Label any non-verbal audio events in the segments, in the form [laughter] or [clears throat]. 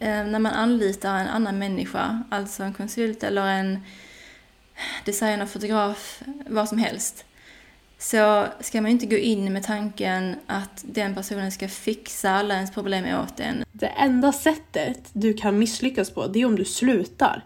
Eh, när man anlitar en annan människa, alltså en konsult eller en designer, fotograf, vad som helst, så ska man inte gå in med tanken att den personen ska fixa alla ens problem åt en. Det enda sättet du kan misslyckas på, det är om du slutar.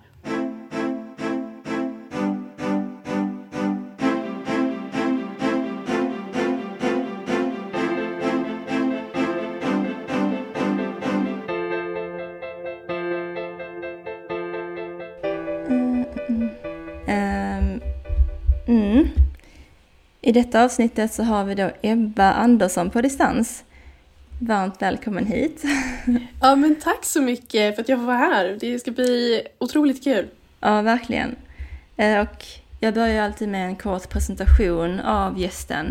I detta avsnittet så har vi då Ebba Andersson på distans. Varmt välkommen hit. [laughs] Ja men tack så mycket för att jag får vara här. Det ska bli otroligt kul. Ja, verkligen. Eh, Och jag börjar alltid med en kort presentation av gästen.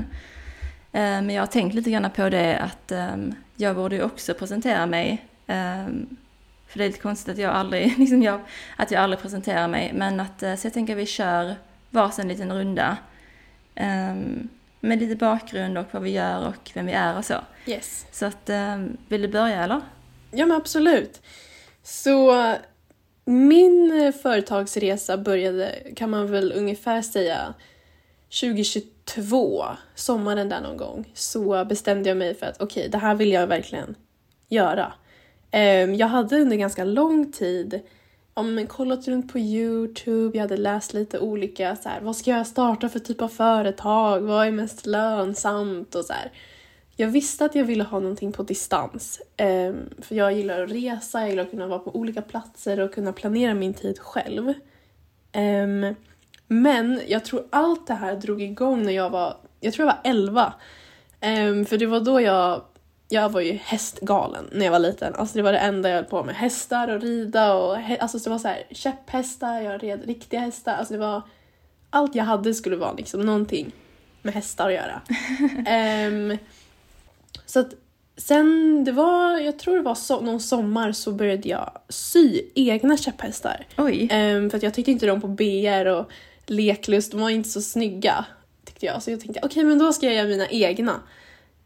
Eh, Men jag har tänkt lite grann på det att ehm, jag borde ju också presentera mig. Ehm, För det är lite konstigt att jag aldrig, [laughs] liksom jag, att jag aldrig presenterar mig. Men att, eh, så jag tänker att vi kör varsin liten runda. Ehm, Med lite bakgrund och vad vi gör och vem vi är och så. Yes. Så att, ehm, vill du börja eller? Ja men absolut. Så min eh, företagsresa började, kan man väl ungefär säga, 2022, sommaren där någon gång, så bestämde jag mig för att okej, det här vill jag verkligen göra. Ehm, Jag hade under ganska lång tid om, kollat runt på Youtube, jag hade läst lite olika så här, vad ska jag starta för typ av företag, vad är mest lönsamt och så här. Jag visste att jag ville ha någonting på distans. Ehm, för jag gillar att resa, jag gillar att kunna vara på olika platser och kunna planera min tid själv. Ehm, men jag tror allt det här drog igång när jag var, jag tror jag var 11. Ehm, för det var då jag, jag var ju hästgalen när jag var liten. Alltså det var det enda jag höll på med. Hästar och rida och alltså det var så här käpphästar, jag red riktiga hästar. Alltså det var, allt jag hade skulle vara liksom någonting med hästar att göra. [laughs] Ehm, så att sen det var, jag tror det var so- någon sommar så började jag sy egna käpphästar. Oj! Ehm, för att jag tyckte inte de på BR och Leklust, de var inte så snygga. Tyckte jag. Så jag tänkte okej men då ska jag göra mina egna.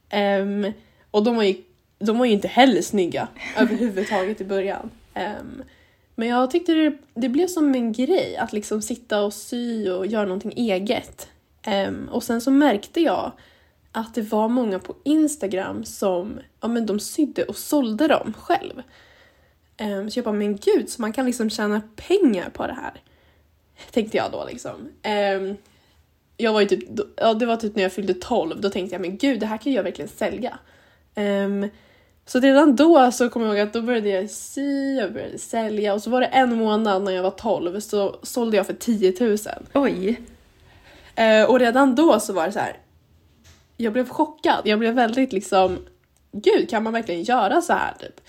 Ehm, och de var, ju, de var ju inte heller snygga [laughs] överhuvudtaget i början. Ehm, men jag tyckte det, det blev som en grej att liksom sitta och sy och göra någonting eget. Ehm, och sen så märkte jag att det var många på Instagram som ja, men de sydde och sålde dem själv. Ehm, så jag bara, men gud, så man kan liksom tjäna pengar på det här. Tänkte jag då liksom. Ehm, jag var ju typ, ja, det var typ när jag fyllde 12, då tänkte jag, men gud, det här kan jag verkligen sälja. Ehm, så redan då så kommer jag ihåg att då började jag sy, jag började sälja och så var det en månad när jag var 12 så sålde jag för 10 000. Oj! Eh, och redan då så var det så här. Jag blev chockad. Jag blev väldigt liksom, gud kan man verkligen göra så här typ?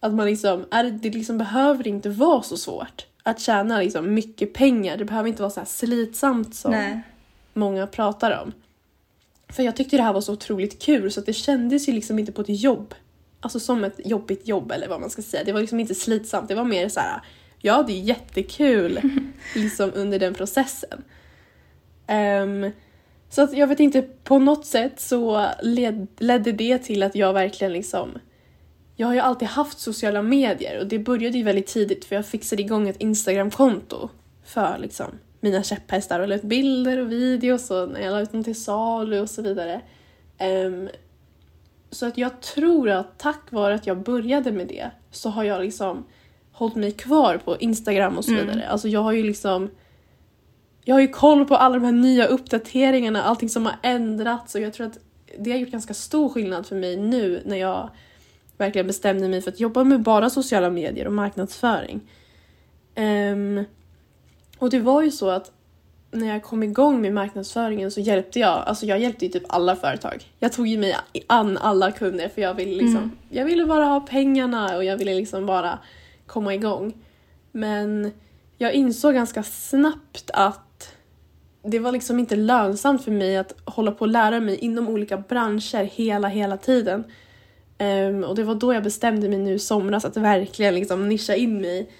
Att man liksom, är, det liksom behöver inte vara så svårt att tjäna liksom mycket pengar. Det behöver inte vara så här slitsamt som Nej. många pratar om. För jag tyckte det här var så otroligt kul så att det kändes ju liksom inte på ett jobb. Alltså som ett jobbigt jobb eller vad man ska säga. Det var liksom inte slitsamt. Det var mer så här. jag hade ju jättekul [laughs] liksom under den processen. Ehm, så att jag vet inte, på något sätt så led, ledde det till att jag verkligen liksom jag har ju alltid haft sociala medier och det började ju väldigt tidigt för jag fixade igång ett Instagramkonto för liksom mina käpphästar och la ut bilder och videos och när jag la ut dem till salu och så vidare. Ehm, så att jag tror att tack vare att jag började med det så har jag liksom hållit mig kvar på Instagram och så Mm. vidare. Alltså jag har ju liksom jag har ju koll på alla de här nya uppdateringarna, allting som har ändrats och jag tror att det har gjort ganska stor skillnad för mig nu när jag verkligen bestämde mig för att jobba med bara sociala medier och marknadsföring. Ehm, och det var ju så att när jag kom igång med marknadsföringen så hjälpte jag, alltså jag hjälpte ju typ alla företag. Jag tog ju mig an alla kunder för jag ville liksom, Mm. jag ville bara ha pengarna och jag ville liksom bara komma igång. Men jag insåg ganska snabbt att det var liksom inte lönsamt för mig att hålla på och lära mig inom olika branscher hela, hela tiden. Ehm, och det var då jag bestämde mig nu i somras att verkligen liksom nischa in mig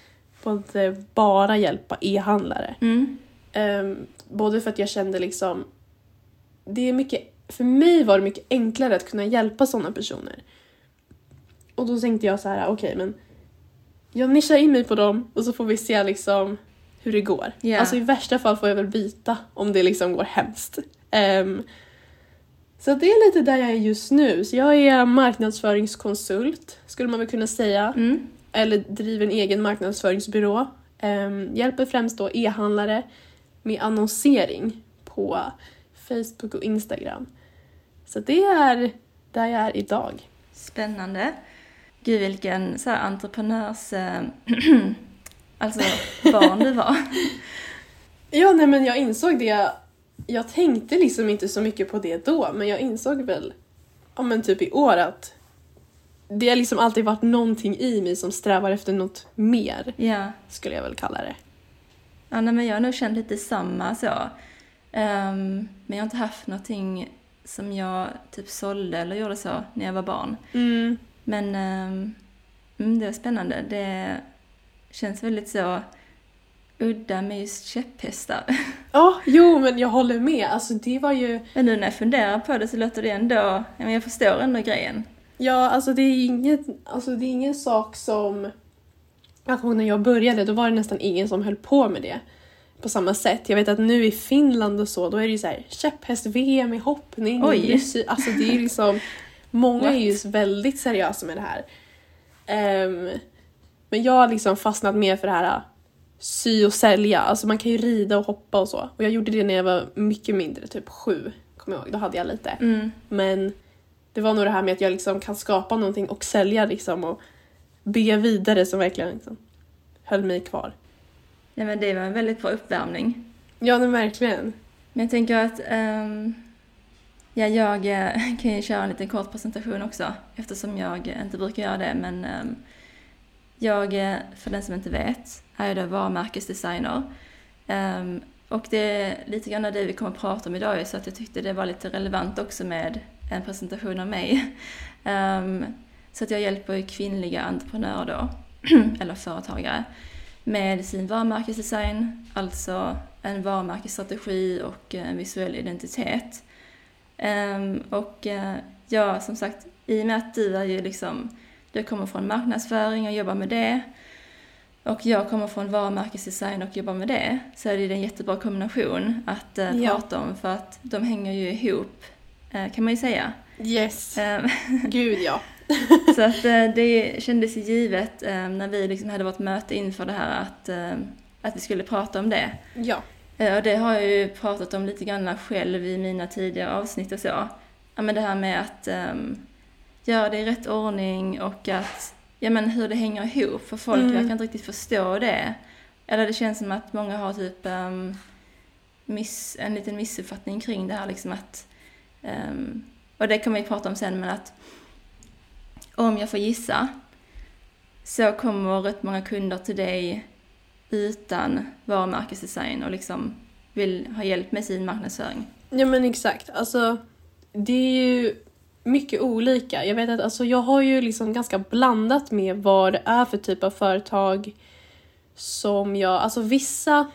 på att eh, bara hjälpa e-handlare. Mm. Ehm, både för att jag kände liksom, det är mycket, för mig var det mycket enklare att kunna hjälpa sådana personer. Och då tänkte jag så här, okej men jag nischar in mig på dem och så får vi se liksom hur det går. Ja. Alltså i värsta fall får jag väl byta om det liksom går hemskt. Ehm, så det är lite där jag är just nu. Så jag är marknadsföringskonsult skulle man väl kunna säga. Mm. Eller driver en egen marknadsföringsbyrå. Ehm, hjälper främst då e-handlare med annonsering på Facebook och Instagram. Så det är där jag är idag. Spännande. Gud vilken så här, entreprenörs... Eh, [clears throat] alltså barn du var. [laughs] Ja, nej men jag insåg det. Jag tänkte liksom inte så mycket på det då, men jag insåg väl, ja men typ i år att det har liksom alltid varit någonting i mig som strävar efter något mer, Ja. skulle jag väl kalla det. Ja, nej, men jag har nog känt lite samma så. Ehm, men jag har inte haft någonting som jag typ sålde eller gjorde så när jag var barn. Mm. Men mm, det var spännande. Det känns väldigt så udda med just käpphästar. [laughs] Ja, jo men jag håller med. Alltså det var ju, Men nu när jag funderar på det så låter det ändå, jag förstår ändå grejen. Ja alltså det är inget, alltså det är ingen sak som, jag kommer när jag började då var det nästan ingen som höll på med det på samma sätt. Jag vet att nu i Finland och så, då är det ju så här käpphäst-VM i hoppning. Oj. Alltså det är liksom, många är ju väldigt seriösa med det här. Ehm, men jag har liksom fastnat mer för det här sy och sälja. Alltså man kan ju rida och hoppa och så. Och jag gjorde det när jag var mycket mindre, typ sju. Kommer jag ihåg, då hade jag lite. Mm. Men det var nog det här med att jag liksom kan skapa någonting och sälja liksom och bygga vidare som verkligen liksom höll mig kvar. Ja, men det var en väldigt bra uppvärmning. Ja, men verkligen. Men jag tänker att ehm, ja, jag eh, [laughs] kan ju köra en liten kort presentation också eftersom jag inte brukar göra det. Men ehm, jag, eh, för den som inte vet, är då varumärkesdesigner. Ehm, och det är lite grann det vi kommer att prata om idag så att jag tyckte det var lite relevant också med en presentation av mig. Ehm, så att jag hjälper kvinnliga entreprenörer då, [clears throat] eller företagare, med sin varumärkesdesign, alltså en varumärkesstrategi och en visuell identitet. Ehm, och eh, ja, som sagt, i och med att du är ju liksom, du kommer från marknadsföring och jobbar med det och jag kommer från varumärkesdesign och jobbar med det så är det en jättebra kombination att eh, Ja. prata om för att de hänger ju ihop, eh, kan man ju säga. Yes. Ehm, [laughs] Gud ja. så att eh, det kändes givet eh, när vi liksom hade vårt möte inför det här att, eh, att vi skulle prata om det. Ja. Eh, Och det har jag ju pratat om lite grann själv i mina tidigare avsnitt och så. Ja men det här med att um, göra det i rätt ordning och att, ja men hur det hänger ihop för folk Mm. verkar inte riktigt förstå det. Eller det känns som att många har typ ehm, miss, en liten missuppfattning kring det här liksom att, Um, och det kommer vi prata om sen men att om jag får gissa så kommer rätt många kunder till dig utan varumärkesdesign och liksom vill ha hjälp med sin marknadsföring. Ja men exakt. Alltså, det är ju mycket olika. Jag vet att alltså, jag har ju liksom ganska blandat med vad det är för typ av företag som jag... Alltså vissa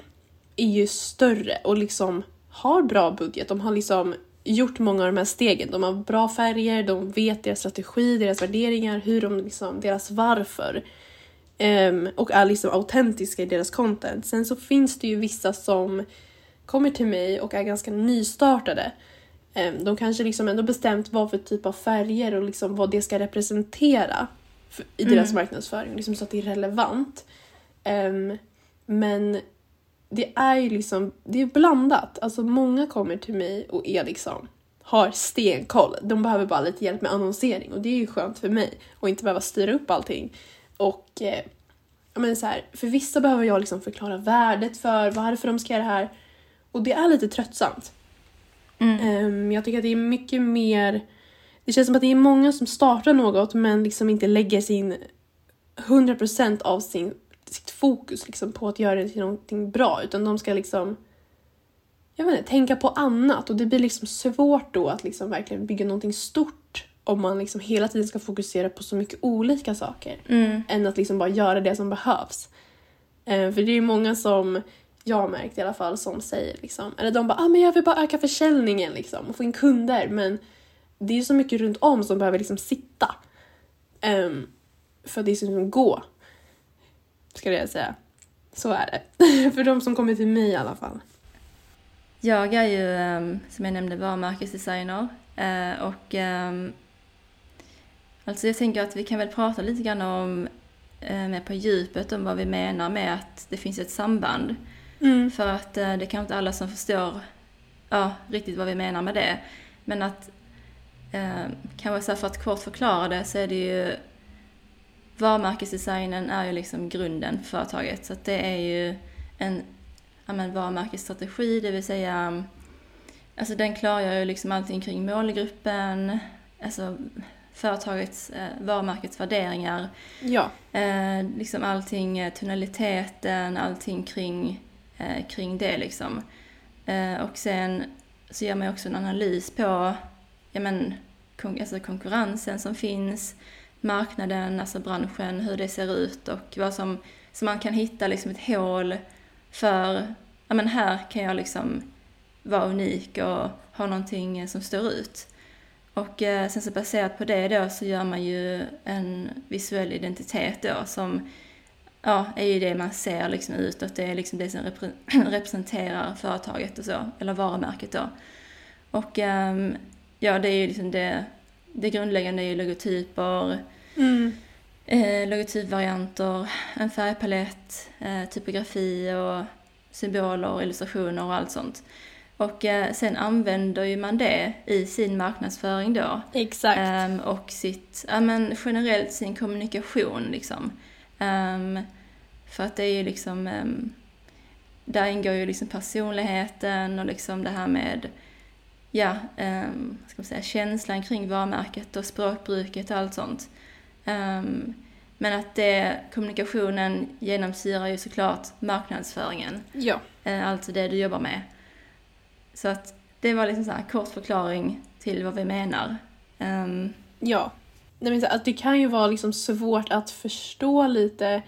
är ju större och liksom har bra budget. De har liksom gjort många av de här stegen. De har bra färger, de vet deras strategi, deras värderingar, hur de liksom, deras varför. Ehm, och är liksom autentiska i deras content. Sen så finns det ju vissa som kommer till mig och är ganska nystartade. Ehm, De kanske liksom ändå bestämt vad för typ av färger och liksom vad det ska representera för- i deras Mm. marknadsföring, liksom så att det är relevant. Ehm, Men det är ju liksom, det är blandat. Alltså många kommer till mig och är liksom, har stenkoll. De behöver bara lite hjälp med annonsering och det är ju skönt för mig och inte behöva styra upp allting. Och eh, men så här, för vissa behöver jag liksom förklara värdet för, varför de ska göra det här. Och det är lite tröttsamt. Mm. Ehm, jag tycker att det är mycket mer... Det känns som att det är många som startar något men liksom inte lägger sin 100% av sin, fokus liksom på att göra det till någonting bra utan de ska liksom jag vet inte, tänka på annat och det blir liksom svårt då att liksom verkligen bygga någonting stort om man liksom hela tiden ska fokusera på så mycket olika saker Mm. än att liksom bara göra det som behövs. Eh, för det är ju många som jag har märkt i alla fall som säger liksom, eller de bara ah, men jag vill bara öka försäljningen liksom och få in kunder men det är ju så mycket runt om som behöver liksom sitta. Ehm, för att det ska liksom gå. Skulle jag säga. Så är det. [laughs] För de som kommer till mig i alla fall. Jag är ju, ehm, som jag nämnde, varumärkesdesigner. Eh, och ehm, alltså jag tänker att vi kan väl prata lite grann om, eh, mer på djupet, om vad vi menar med att det finns ett samband. Mm. För att eh, det är kanske inte alla som förstår ja, riktigt vad vi menar med det. Men att, eh, kanske så för att kort förklara det så är det ju varumärkesdesignen är ju liksom grunden för företaget. Så att det är ju en ja, men varumärkesstrategi, det vill säga alltså den klargör ju liksom allting kring målgruppen, alltså företagets, eh, varumärkets värderingar, Ja. eh, liksom allting, eh, tonaliteten, allting kring, eh, kring det liksom. Eh, och sen så gör man ju också en analys på ja, men, kon- alltså konkurrensen som finns, marknaden, alltså branschen, hur det ser ut och vad som, så man kan hitta liksom ett hål för, ja men här kan jag liksom vara unik och ha någonting som står ut. Och eh, sen så baserat på det då så gör man ju en visuell identitet då som ja, är ju det man ser liksom utåt. Det är liksom det som repre- [clears throat] representerar företaget och så, eller varumärket då. Och ehm, ja, det är ju liksom det, det grundläggande är ju logotyper, Mm. eh, logotypvarianter, en färgpalett, eh, typografi och symboler, illustrationer och allt sånt. Och eh, sen använder ju man det i sin marknadsföring då. Exakt. Ehm, och sitt, ja men generellt sin kommunikation liksom. Ehm, för att det är ju liksom, ehm, där ingår ju liksom personligheten och liksom det här med, ja, um, ska man säga, känslan kring varumärket och språkbruket och allt sånt. Ehm, men att det, kommunikationen genomsyrar ju såklart marknadsföringen, Ja. eh, alltså det du jobbar med. Så att det var liksom så här kort förklaring till vad vi menar. Ehm, Ja. Nej, men så att det kan ju vara liksom svårt att förstå lite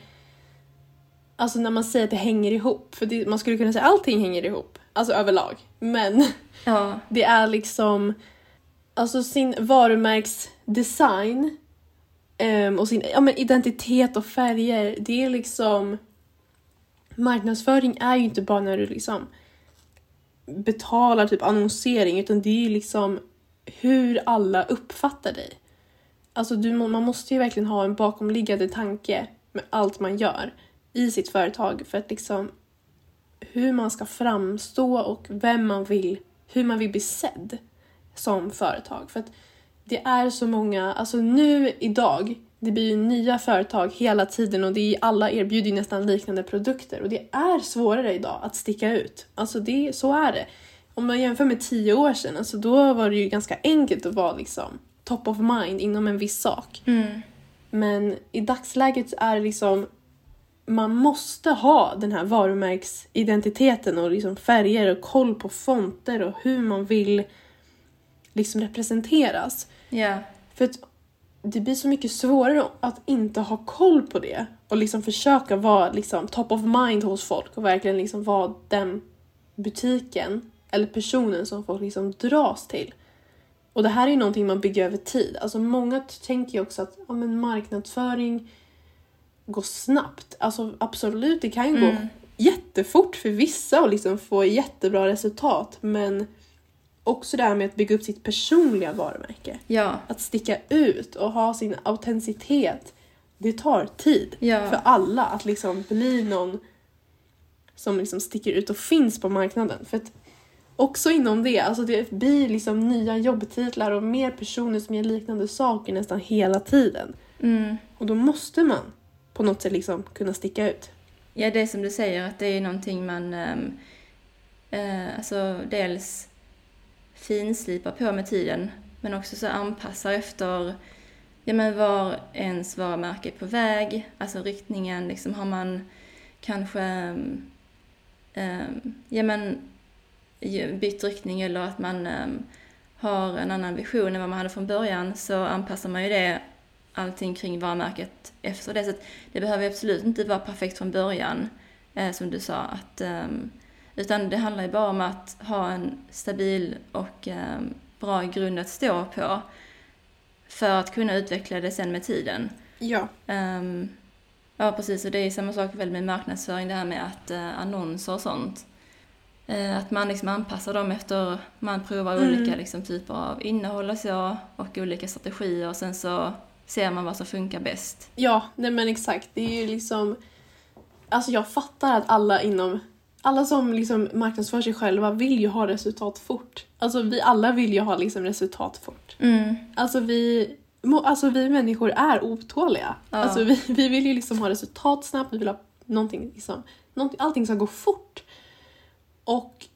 Alltså när man säger att det hänger ihop. För det, man skulle kunna säga att allting hänger ihop. Alltså överlag. Men ja, det är liksom Alltså sin varumärksdesign um, och sin ja, men identitet och färger. Det är liksom Marknadsföring är ju inte bara när du liksom betalar typ annonsering utan det är ju liksom hur alla uppfattar dig. Alltså du, man måste ju verkligen ha en bakomliggande tanke med allt man gör i sitt företag för att liksom hur man ska framstå och vem man vill, hur man vill bli sedd som företag. För att det är så många, alltså nu idag, det blir ju nya företag hela tiden och det är, alla erbjuder ju nästan liknande produkter och det är svårare idag att sticka ut. Alltså det, så är det. Om man jämför med tio år sedan, alltså då var det ju ganska enkelt att vara liksom top of mind inom en viss sak. mm, Men i dagsläget är det liksom man måste ha den här varumärksidentiteten och liksom färger och koll på fonter och hur man vill liksom representeras. ja, För att det blir så mycket svårare att inte ha koll på det och liksom försöka vara liksom top of mind hos folk och verkligen liksom vara den butiken eller personen som folk liksom dras till. Och det här är ju någonting man bygger över tid. Alltså många tänker ju också att ja, men marknadsföring går snabbt. Alltså absolut, det kan ju gå mm, jättefort för vissa och liksom få jättebra resultat. Men också det här med att bygga upp sitt personliga varumärke. ja, Att sticka ut och ha sin autenticitet. Det tar tid ja, för alla att liksom bli någon som liksom sticker ut och finns på marknaden. För att också inom det, alltså det blir liksom nya jobbtitlar och mer personer som gör liknande saker nästan hela tiden. mm. Och då måste man på något sätt liksom kunna sticka ut. Ja, det är som du säger att det är någonting man um, uh, alltså dels finslipar på med tiden men också så anpassar efter ja, men var ens varumärke är på väg, alltså riktningen, liksom har man kanske um, um, ja, men, bytt riktning eller att man har en annan vision än vad man hade från början så anpassar man ju det allting kring varumärket efter det. Så det behöver absolut inte vara perfekt från början, eh, som du sa. Att, ehm, utan det handlar ju bara om att ha en stabil och ehm, bra grund att stå på för att kunna utveckla det sen med tiden. Ja. Ehm, Ja, precis. Och det är samma sak väl med marknadsföring, det här med att eh, annonser och sånt. Eh, att man liksom anpassar dem efter, man provar Mm. olika liksom, typer av innehåll och så, och olika strategier och sen så ser man vad som funkar bäst. Ja, nej men exakt. Det är ju liksom... Alltså jag fattar att alla inom... Alla som liksom marknadsför sig själva vill ju ha resultat fort. Alltså vi alla vill ju ha liksom resultat fort. Mm. Alltså vi, alltså vi människor är otåliga. Ja. Alltså vi, vi vill ju liksom ha resultat snabbt, vi vill ha någonting liksom, någonting, allting ska gå fort. Och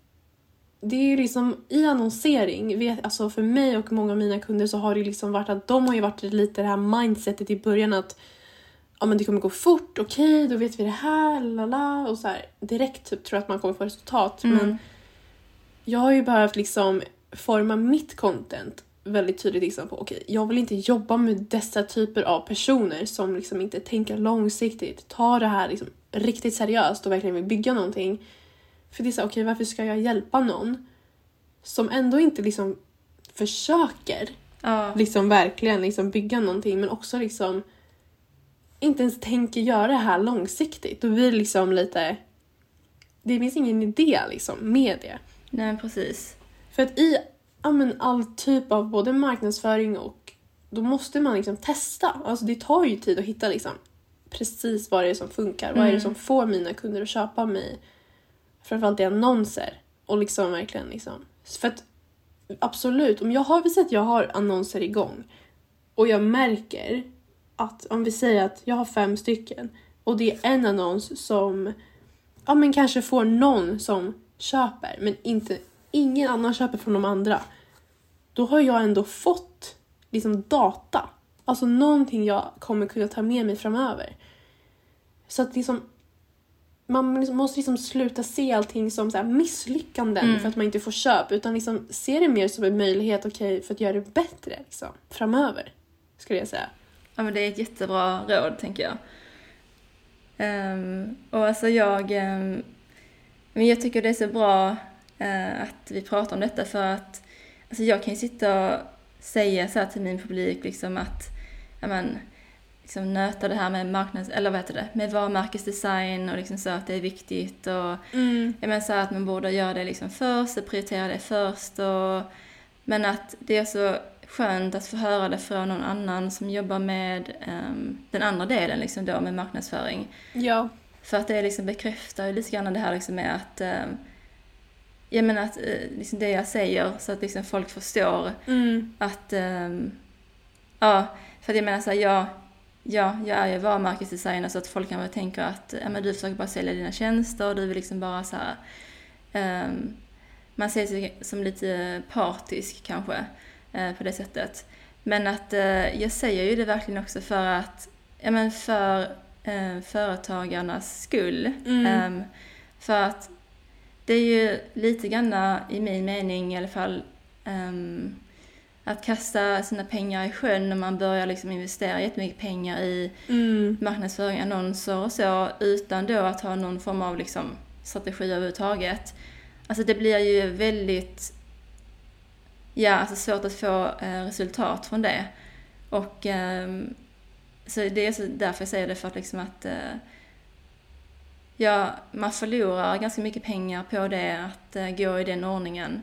det är ju liksom i annonsering, vet, alltså för mig och många av mina kunder så har det liksom varit att de har ju varit lite det här mindsetet i början att ja men det kommer gå fort, okej då vet vi det här, lala och så här direkt typ tror att man kommer få resultat. Mm. Men jag har ju behövt liksom forma mitt content väldigt tydligt liksom på okej, jag vill inte jobba med dessa typer av personer som liksom inte tänker långsiktigt, tar det här liksom riktigt seriöst och verkligen vill bygga någonting. För det är så här, okej varför ska jag hjälpa någon som ändå inte liksom försöker Ja, liksom verkligen liksom bygga någonting men också liksom inte ens tänker göra det här långsiktigt. Blir det liksom lite... Det finns ingen idé liksom med det. nej precis. För att i ja, men, all typ av både marknadsföring och då måste man liksom testa. Alltså det tar ju tid att hitta liksom precis vad det är som funkar. Vad är det Mm. som får mina kunder att köpa mig? Framförallt i annonser. Och liksom verkligen liksom. För att absolut, om jag har visat att jag har annonser igång och jag märker att om vi säger att jag har fem stycken och det är en annons som ja men kanske får någon som köper men inte ingen annan köper från de andra. Då har jag ändå fått liksom data. Alltså någonting jag kommer kunna ta med mig framöver. Så att liksom man liksom måste liksom sluta se allting som så misslyckanden Mm. för att man inte får köp utan liksom se det mer som en möjlighet okej för att göra det bättre liksom, framöver. Skulle jag säga. Ja men det är ett jättebra råd tänker jag. Ehm, och alltså jag, ehm, men jag tycker det är så bra eh, att vi pratar om detta för att alltså jag kan ju sitta och säga så till min publik liksom att ja men, liksom nöta det här med marknads, eller vad heter det, med varumärkesdesign och liksom så att det är viktigt och jag menar så att man borde göra det liksom först och prioritera det först och men att det är så skönt att få höra det från någon annan som jobbar med ehm, den andra delen liksom då med marknadsföring. Ja. För att det liksom bekräftar ju lite grann det här liksom med att um, jag menar att eh, liksom det jag säger så att liksom folk förstår Mm. att ehm, ja, för att jag menar så här, ja, ja, jag är ju varumärkesdesigner så att folk kan väl tänka att ja, men du försöker bara sälja dina tjänster och du vill liksom bara så här ehm, man ser sig som lite partisk kanske eh, på det sättet. Men att eh, jag säger ju det verkligen också för att, ja men för eh, företagarnas skull. Mm. Ehm, för att det är ju lite grann i min mening i alla fall ehm, att kasta sina pengar i sjön när man börjar liksom investera jättemycket pengar i Mm. marknadsföring, annonser och så utan då att ha någon form av liksom strategi överhuvudtaget. Alltså det blir ju väldigt ja, alltså svårt att få eh, resultat från det. Och ehm, så det är så därför jag säger det, för att liksom att eh, ja, man förlorar ganska mycket pengar på det, att eh, gå i den ordningen.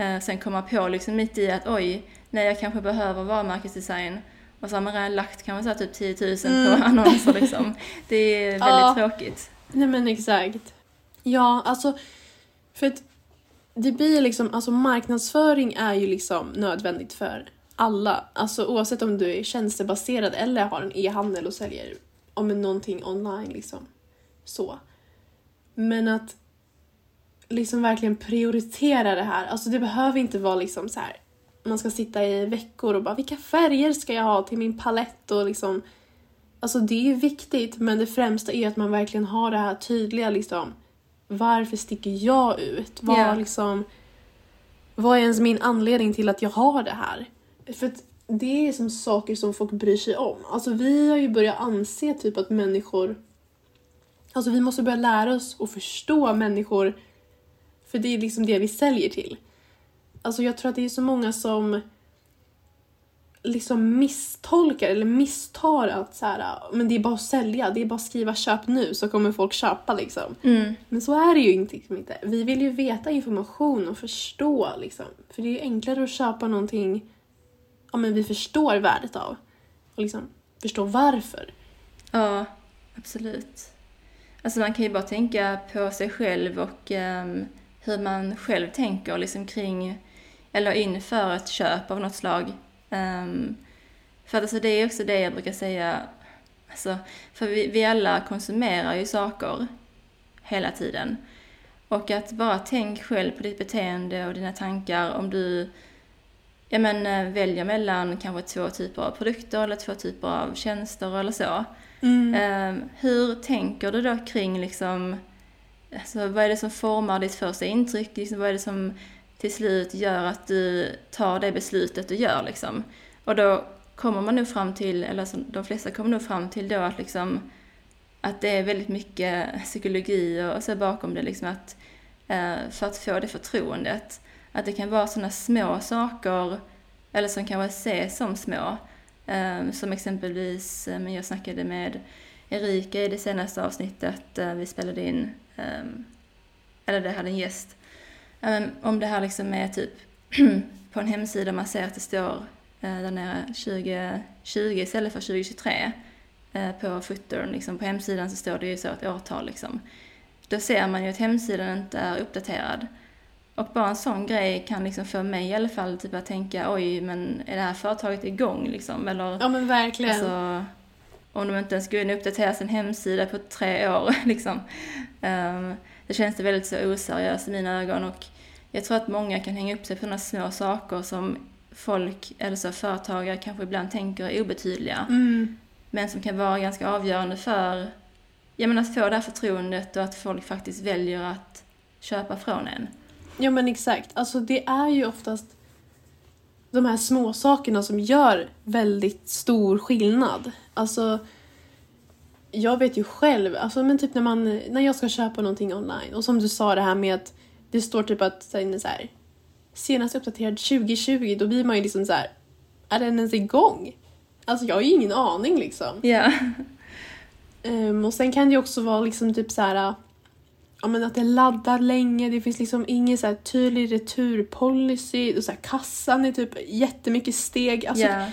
Eh, sen komma på liksom mitt i att oj, nej jag kanske behöver varumärkesdesign. Och så har man redan lagt kanske så här typ 10 000 Mm. på annonser liksom. [laughs] Det är väldigt Ja. tråkigt. Nej men exakt. Ja, alltså för att det blir liksom, alltså marknadsföring är ju liksom nödvändigt för alla. Alltså oavsett om du är tjänstebaserad eller har en e-handel och säljer om någonting online liksom. Så. Men att liksom verkligen prioritera det här. Alltså det behöver inte vara liksom så här. Man ska sitta i veckor och bara vilka färger ska jag ha till min palett och liksom Alltså det är ju viktigt men det främsta är att man verkligen har det här tydliga liksom Varför sticker jag ut? Vad Ja. liksom Vad är ens min anledning till att jag har det här? För att det är som saker som folk bryr sig om. Alltså vi har ju börjat anse typ att människor Alltså vi måste börja lära oss att förstå människor för det är liksom det vi säljer till. Alltså jag tror att det är så många som liksom misstolkar eller misstar att så här, men det är bara att sälja, det är bara att skriva köp nu så kommer folk köpa liksom. Mm. Men så är det ju inte. Liksom inte. Vi vill ju veta information och förstå liksom. För det är ju enklare att köpa någonting ja, men vi förstår värdet av och liksom förstår varför. Ja, absolut. Alltså man kan ju bara tänka på sig själv och um, hur man själv tänker liksom kring eller inför ett köp av något slag. Um, för att alltså det är också det jag brukar säga, alltså, för vi, vi alla konsumerar ju saker hela tiden. Och att bara tänk själv på ditt beteende och dina tankar om du ja, men, eh, väljer mellan kanske två typer av produkter eller två typer av tjänster eller så. Mm. Um, hur tänker du då kring liksom, alltså, vad är det som formar ditt första intryck? Liksom, vad är det som till slut gör att du tar det beslutet du gör liksom? Och då kommer man nog fram till, eller alltså, de flesta kommer nog fram till då att liksom att det är väldigt mycket psykologi och så bakom det liksom att eh, för att få det förtroendet. Att det kan vara sådana små saker, eller som kanske ses som små, Eh, som exempelvis, eh, men jag snackade med Erika i det senaste avsnittet uh, vi spelade in, um, eller det hade en gäst, om det här liksom är typ [clears throat] på en hemsida man ser att det står uh, där nere 2020 istället för 2023 uh, på footern, liksom på hemsidan så står det ju så ett årtal liksom. Då ser man ju att hemsidan inte är uppdaterad. Och bara en sån grej kan liksom få mig i alla fall typ att tänka oj, men är det här företaget igång liksom? Eller, ja men verkligen. Alltså, om de inte ens går in och uppdaterar sin hemsida på tre år [laughs] liksom. Um, det känns det väldigt så oseriöst i mina ögon och jag tror att många kan hänga upp sig på sådana små saker som folk, eller så företagare kanske ibland tänker är obetydliga. Mm. Men som kan vara ganska avgörande för ja, men att få det här förtroendet och att folk faktiskt väljer att köpa från en. Ja men exakt. Alltså det är ju oftast de här små sakerna som gör väldigt stor skillnad. Alltså jag vet ju själv, alltså men typ när man, när jag ska köpa någonting online och som du sa det här med att det står typ att så här, senast uppdaterad 2020, då blir man ju liksom så här, är den ens igång? Alltså jag har ju ingen aning liksom. Ja. Yeah. Um, och sen kan det ju också vara liksom typ så här ja, men att det laddar länge, det finns liksom ingen så tydlig returpolicy, och så här, kassan är typ jättemycket steg. Alltså, yeah.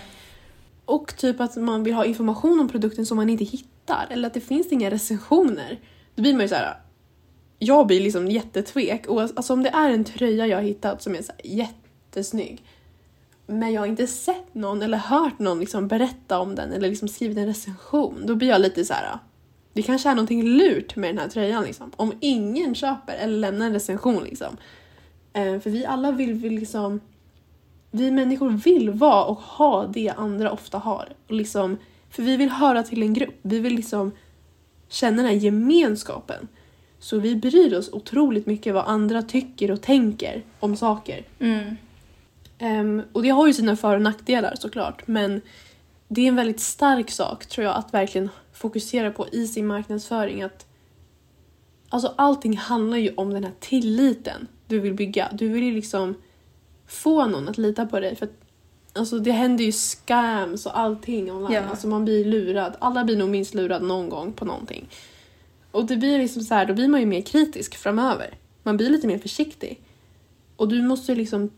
Och typ att man vill ha information om produkten som man inte hittar, eller att det finns inga recensioner. Då blir man ju så här. Jag blir liksom jättetvek. Och alltså om det är en tröja jag har hittat som är så jättesnygg, men jag har inte sett någon eller hört någon liksom berätta om den eller liksom skrivit en recension, då blir jag lite så här det kanske är någonting lurt med den här tröjan liksom. Om ingen köper eller lämnar en recension liksom. Eh, för vi alla vill, vill liksom... Vi människor vill vara och ha det andra ofta har. Och liksom, för vi vill höra till en grupp. Vi vill liksom känna den här gemenskapen. Så vi bryr oss otroligt mycket vad andra tycker och tänker om saker. Mm. Um, och det har ju sina för och nackdelar såklart men det är en väldigt stark sak tror jag att verkligen fokusera på i sin marknadsföring. Att Alltså allting handlar ju om den här tilliten du vill bygga. Du vill ju liksom få någon att lita på dig. För att, alltså det händer ju scams och allting online. Ja. Alltså man blir lurad. Alla blir nog minst lurad någon gång på någonting. Och det blir liksom så här, då blir man ju mer kritisk framöver. Man blir lite mer försiktig. Och du måste liksom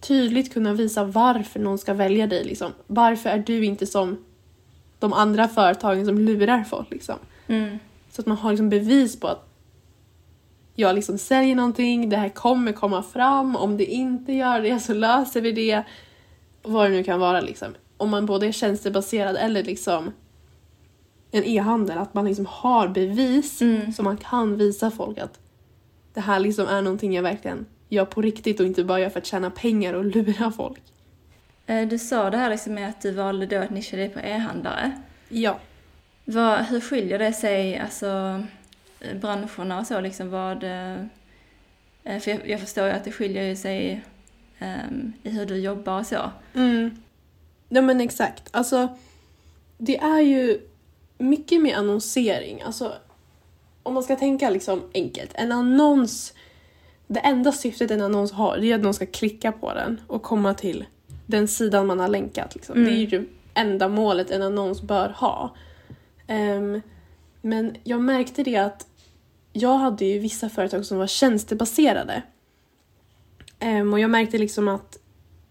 tydligt kunna visa varför någon ska välja dig. Liksom. Varför är du inte som de andra företagen som lurar folk. Liksom. Mm. Så att man har liksom bevis på att jag liksom säljer någonting, det här kommer komma fram, om det inte gör det så löser vi det. Vad det nu kan vara liksom. Om man både är tjänstebaserad eller liksom en e-handel, att man liksom har bevis mm. så man kan visa folk att det här liksom är någonting jag verkligen gör på riktigt och inte bara gör för att tjäna pengar och lura folk. Eh, du sa det här liksom med att du valde då att nischa dig på e-handlare. Ja. Vad, hur skiljer det sig, alltså eh, branscherna och så liksom vad... Eh, för jag, jag förstår ju att det skiljer sig um, i hur du jobbar och så. Mm. Ja men exakt. Alltså det är ju mycket med annonsering. Alltså om man ska tänka liksom enkelt. En annons, det enda syftet en annons har det är att någon ska klicka på den och komma till den sidan man har länkat. Liksom. Mm. Det är ju det enda målet en annons bör ha. Ehm, men jag märkte det att jag hade ju vissa företag som var tjänstebaserade. Ehm, och jag märkte liksom att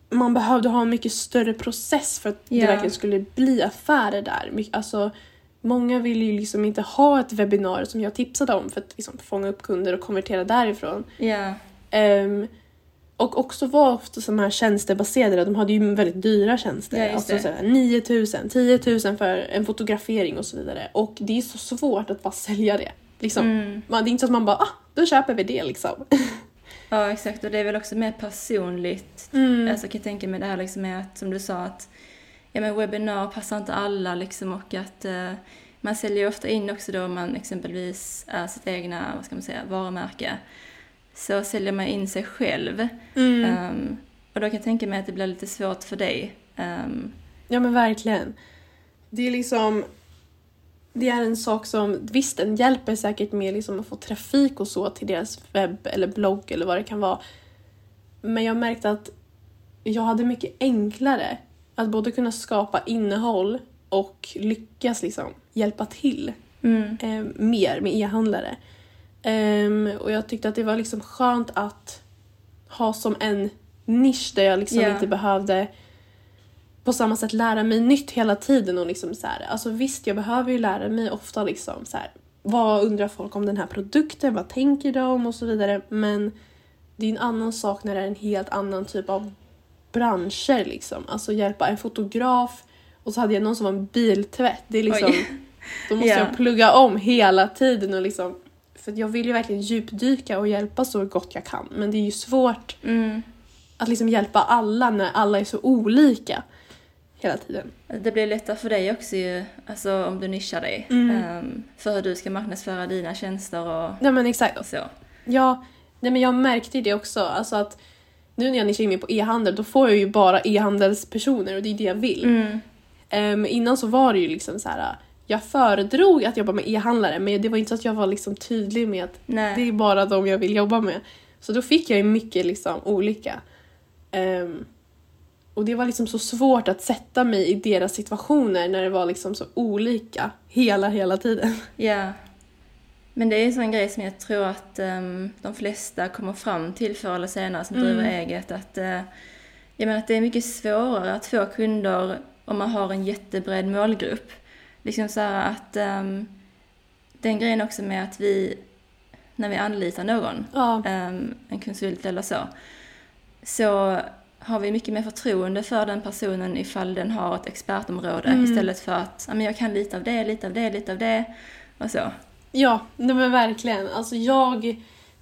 man behövde ha en mycket större process för att det Ja. verkligen skulle bli affärer där. My- Alltså, många vill ju liksom inte ha ett webbinar som jag tipsade om för att liksom fånga upp kunder och konvertera därifrån. Ja, Ehm, och också var ofta de här tjänstebaserade, de hade ju väldigt dyra tjänster. Ja, alltså såhär 9 000, 10 000 för en fotografering och så vidare. Och det är så svårt att bara sälja det. Liksom. mm. Man, det är inte så att man bara ah, då köper vi det liksom. [laughs] ja exakt. Och det är väl också mer personligt. Mm. Alltså jag kan tänka mig det här liksom med att, som du sa, att ja, men webbinar passar inte alla liksom och att eh, man säljer ofta in också då om man exempelvis är sitt egna, vad ska man säga, varumärke. Så säljer man in sig själv. Mm. Ehm, och då kan jag tänka mig att det blir lite svårt för dig. Ehm, Ja men verkligen. Det är liksom det är en sak som, visst den hjälper säkert med liksom att få trafik och så till deras webb eller blogg eller vad det kan vara. Men jag märkte att jag hade mycket enklare att både kunna skapa innehåll och lyckas liksom hjälpa till mm, eh, mer med e-handlare. Ehm, och jag tyckte att det var liksom skönt att ha som en nisch där jag liksom Ja. inte behövde på samma sätt lära mig nytt hela tiden och liksom så här, alltså visst jag behöver ju lära mig ofta liksom så här, vad undrar folk om den här produkten, vad tänker de och så vidare men det är en annan sak när det är en helt annan typ av branscher liksom, alltså hjälpa en fotograf och så hade jag någon som var en biltvätt, det är liksom Oj. då måste [laughs] Ja. jag plugga om hela tiden och liksom för jag vill ju verkligen djupdyka och hjälpa så gott jag kan men det är ju svårt mm. att liksom hjälpa alla när alla är så olika hela tiden. Det blir lättare för dig också ju, alltså om du nischar dig. Mm. ehm, för hur du ska marknadsföra dina tjänster och, Ja men exakt. så. Ja, nej men jag märkte ju det också. Alltså att nu när jag nischar in mig på e-handel då får jag ju bara e-handelspersoner och det är det jag vill. Mm. Ehm, innan så var det ju liksom så här. Jag föredrog att jobba med e-handlare men det var inte så att jag var liksom tydlig med att Nej. det är bara de jag vill jobba med. Så då fick jag ju mycket liksom olika. Ehm, och det var liksom så svårt att sätta mig i deras situationer när det var liksom så olika hela, hela tiden. [laughs] Ja. Men det är en sån grej som jag tror att ehm, de flesta kommer fram till förr eller senare som driver Mm. eget. Att, uh, jag menar att det är mycket svårare att få kunder om man har en jättebred målgrupp. Liksom så här att ehm, den grejen också med att vi, när vi anlitar någon, Ja. ehm, en konsult eller så, så har vi mycket mer förtroende för den personen ifall den har ett expertområde Mm. istället för att men jag kan lite av det, lite av det, lite av det och så. Ja, nej men verkligen. Alltså jag,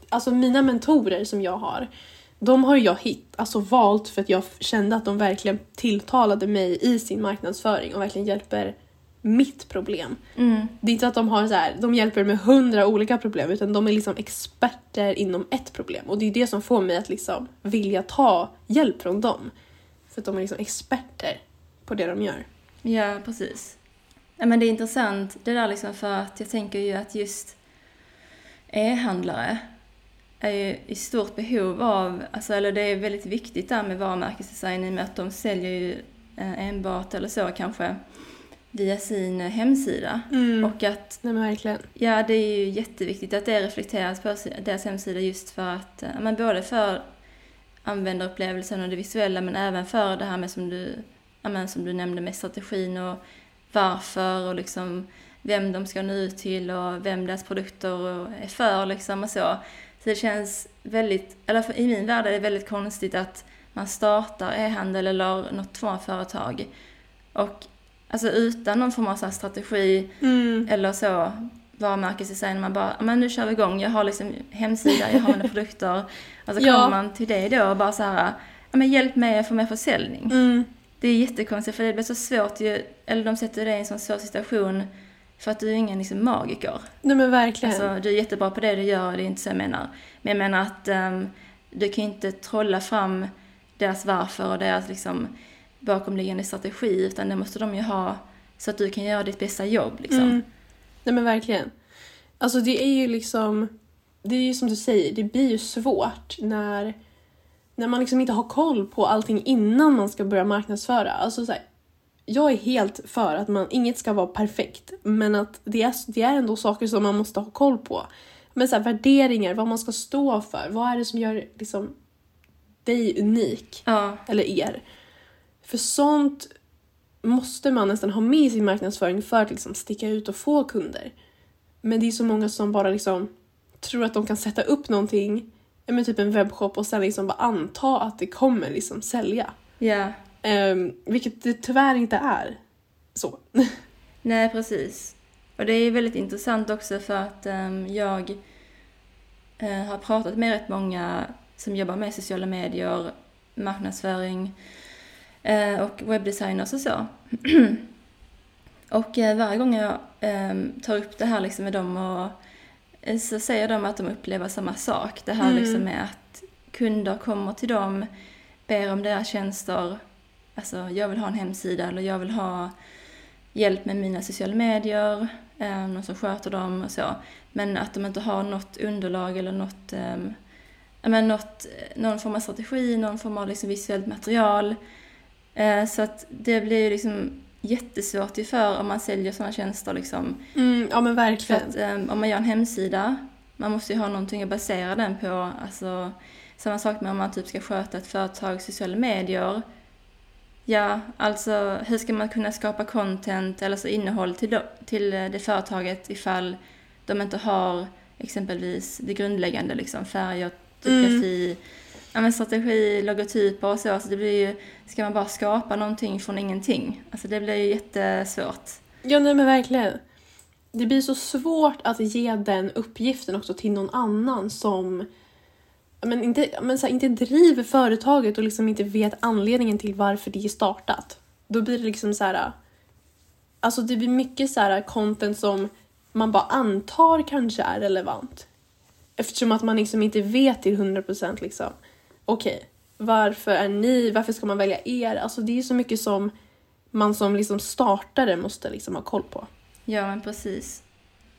alltså mina mentorer som jag har, de har jag hit, alltså valt för att jag kände att de verkligen tilltalade mig i sin marknadsföring och verkligen hjälper mitt problem. Mm. Det är inte att de har så här, de hjälper med hundra olika problem utan de är liksom experter inom ett problem och det är det som får mig att liksom vilja ta hjälp från dem. För att de är liksom experter på det de gör. Ja, precis. Ja, men det är intressant det där liksom för att jag tänker ju att just e-handlare är ju i stort behov av, alltså, eller det är väldigt viktigt där med varumärkesdesign i och med att de säljer ju eh, enbart eller så kanske via sin hemsida. Mm. Och att, Nej men verkligen. ja det är ju jätteviktigt att det reflekteras på deras hemsida just för att, eh, men både för användarupplevelsen och det visuella men även för det här med som du, men som du nämnde med strategin och varför och liksom vem de ska nå ut till och vem deras produkter är för liksom och så. Så det känns väldigt, eller i min värld är det väldigt konstigt att man startar e-handel eller något form av företag och alltså utan någon form av så strategi Mm. eller så varumärkesdesign, man bara, "Ja, men nu kör vi igång, jag har liksom hemsida, jag har mina [laughs] produkter. Och så Ja. kommer man till det då och bara så här, ja men hjälp mig att få mer försäljning. Mm. Det är jättekonstigt för det blir så svårt ju, eller de sätter dig i en sån svår situation för att du är ingen liksom magiker. Nej men verkligen. Alltså du är jättebra på det du gör, det är inte så jag menar. Men jag menar att ehm, du kan ju inte trolla fram deras varför och deras liksom bakomliggande strategi utan det måste de ju ha så att du kan göra ditt bästa jobb liksom. Mm. Nej men verkligen. Alltså det är ju liksom, det är ju som du säger, det blir ju svårt när när man liksom inte har koll på allting innan man ska börja marknadsföra. Alltså så här, jag är helt för att man, inget ska vara perfekt, men att det är, det är ändå saker som man måste ha koll på. Men så här, värderingar, vad man ska stå för, vad är det som gör liksom, dig unik? Ja. Eller er. För sånt måste man nästan ha med i sin marknadsföring för att liksom sticka ut och få kunder. Men det är så många som bara liksom tror att de kan sätta upp någonting, med typ en webbshop och sen liksom bara anta att det kommer liksom sälja. Ja. Um, vilket det tyvärr inte är så. [laughs] Nej, precis. Och det är väldigt intressant också för att um, jag uh, har pratat med rätt många som jobbar med sociala medier, marknadsföring och webbdesigners [clears throat] och så. och uh, varje gång jag um, tar upp det här liksom med dem och så säger de att de upplever samma sak. Det här mm. liksom med att kunder kommer till dem, ber om deras tjänster alltså jag vill ha en hemsida eller jag vill ha hjälp med mina sociala medier, eh, någon som sköter dem och så. Men att de inte har något underlag eller något, eh, men något, någon form av strategi, någon form av liksom visuellt material. Eh, så att det blir ju liksom jättesvårt ju för om man säljer sådana tjänster liksom. Mm, ja men verkligen. För att, um, om man gör en hemsida, man måste ju ha någonting att basera den på. Alltså, samma sak med om man typ ska sköta ett företags sociala medier. Ja, alltså hur ska man kunna skapa content eller så innehåll till, till det företaget ifall de inte har exempelvis det grundläggande, liksom färger, typografi, mm. Ja men strategi, logotyper och så. Alltså det blir ju, ska man bara skapa någonting från ingenting? Alltså det blir ju jättesvårt. Ja, nej men verkligen. Det blir så svårt att ge den uppgiften också till någon annan som men inte, men så här, inte driver företaget och liksom inte vet anledningen till varför det är startat. Då blir det liksom så här. Alltså det blir mycket så här content som man bara antar kanske är relevant. Eftersom att man liksom inte vet till 100% liksom. Okej, okay, varför är ni, varför ska man välja er? Alltså det är så mycket som man som liksom startare måste liksom ha koll på. Ja, men precis.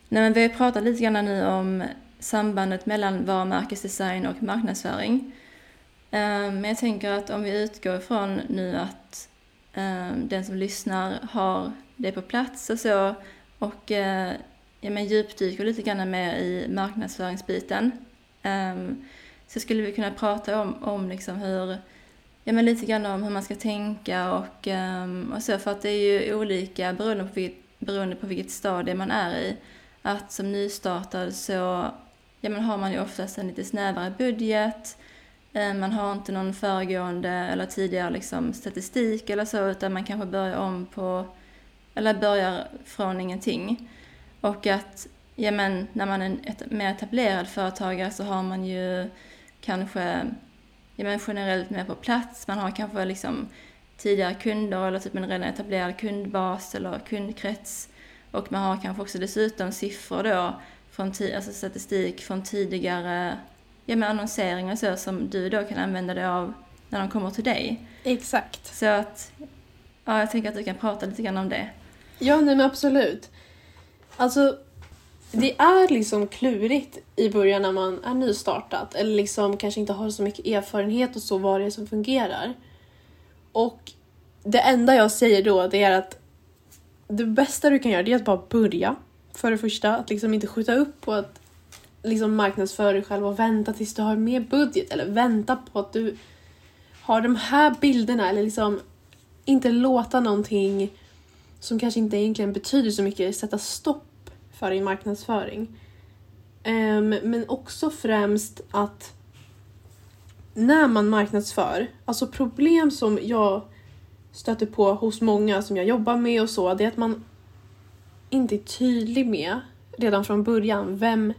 Nej, men vi har pratat lite grann nu om sambandet mellan varumärkesdesign och marknadsföring. Ehm, men jag tänker att om vi utgår ifrån nu att ehm, den som lyssnar har det på plats och så och eh, ja, men djupdyker lite grann mer i marknadsföringsbiten ehm, så skulle vi kunna prata om, om liksom hur, ja men lite grann om hur man ska tänka och, ehm, och så för att det är ju olika beroende på vilket, beroende på vilket stadie man är i. Att som nystartad så ja, men har man ju oftast en lite snävare budget. Eh, man har inte någon föregående eller tidigare liksom statistik eller så, utan man kanske börjar om på, eller börjar från ingenting. Och att, ja men när man är en mer etablerad företagare så har man ju kanske, ja men generellt mer på plats. Man har kanske liksom tidigare kunder eller typ en redan etablerad kundbas eller kundkrets. Och man har kanske också dessutom siffror då från alltså statistik från tidigare ja, med annonsering och så som du då kan använda dig av när de kommer till dig. Exakt. Så att, ja, jag tänker att du kan prata lite grann om det. Ja, nej men absolut. Alltså, det är liksom klurigt i början när man är nystartat eller liksom kanske inte har så mycket erfarenhet och så vad det är som fungerar. Och det enda jag säger då det är att det bästa du kan göra det är att bara börja för det första, att liksom inte skjuta upp på att liksom marknadsföra dig själv och vänta tills du har mer budget eller vänta på att du har de här bilderna eller liksom inte låta någonting som kanske inte egentligen betyder så mycket sätta stopp för din marknadsföring. Um, men också främst att när man marknadsför, alltså problem som jag stöter på hos många som jag jobbar med och så, det är att man inte är tydlig med redan från början vem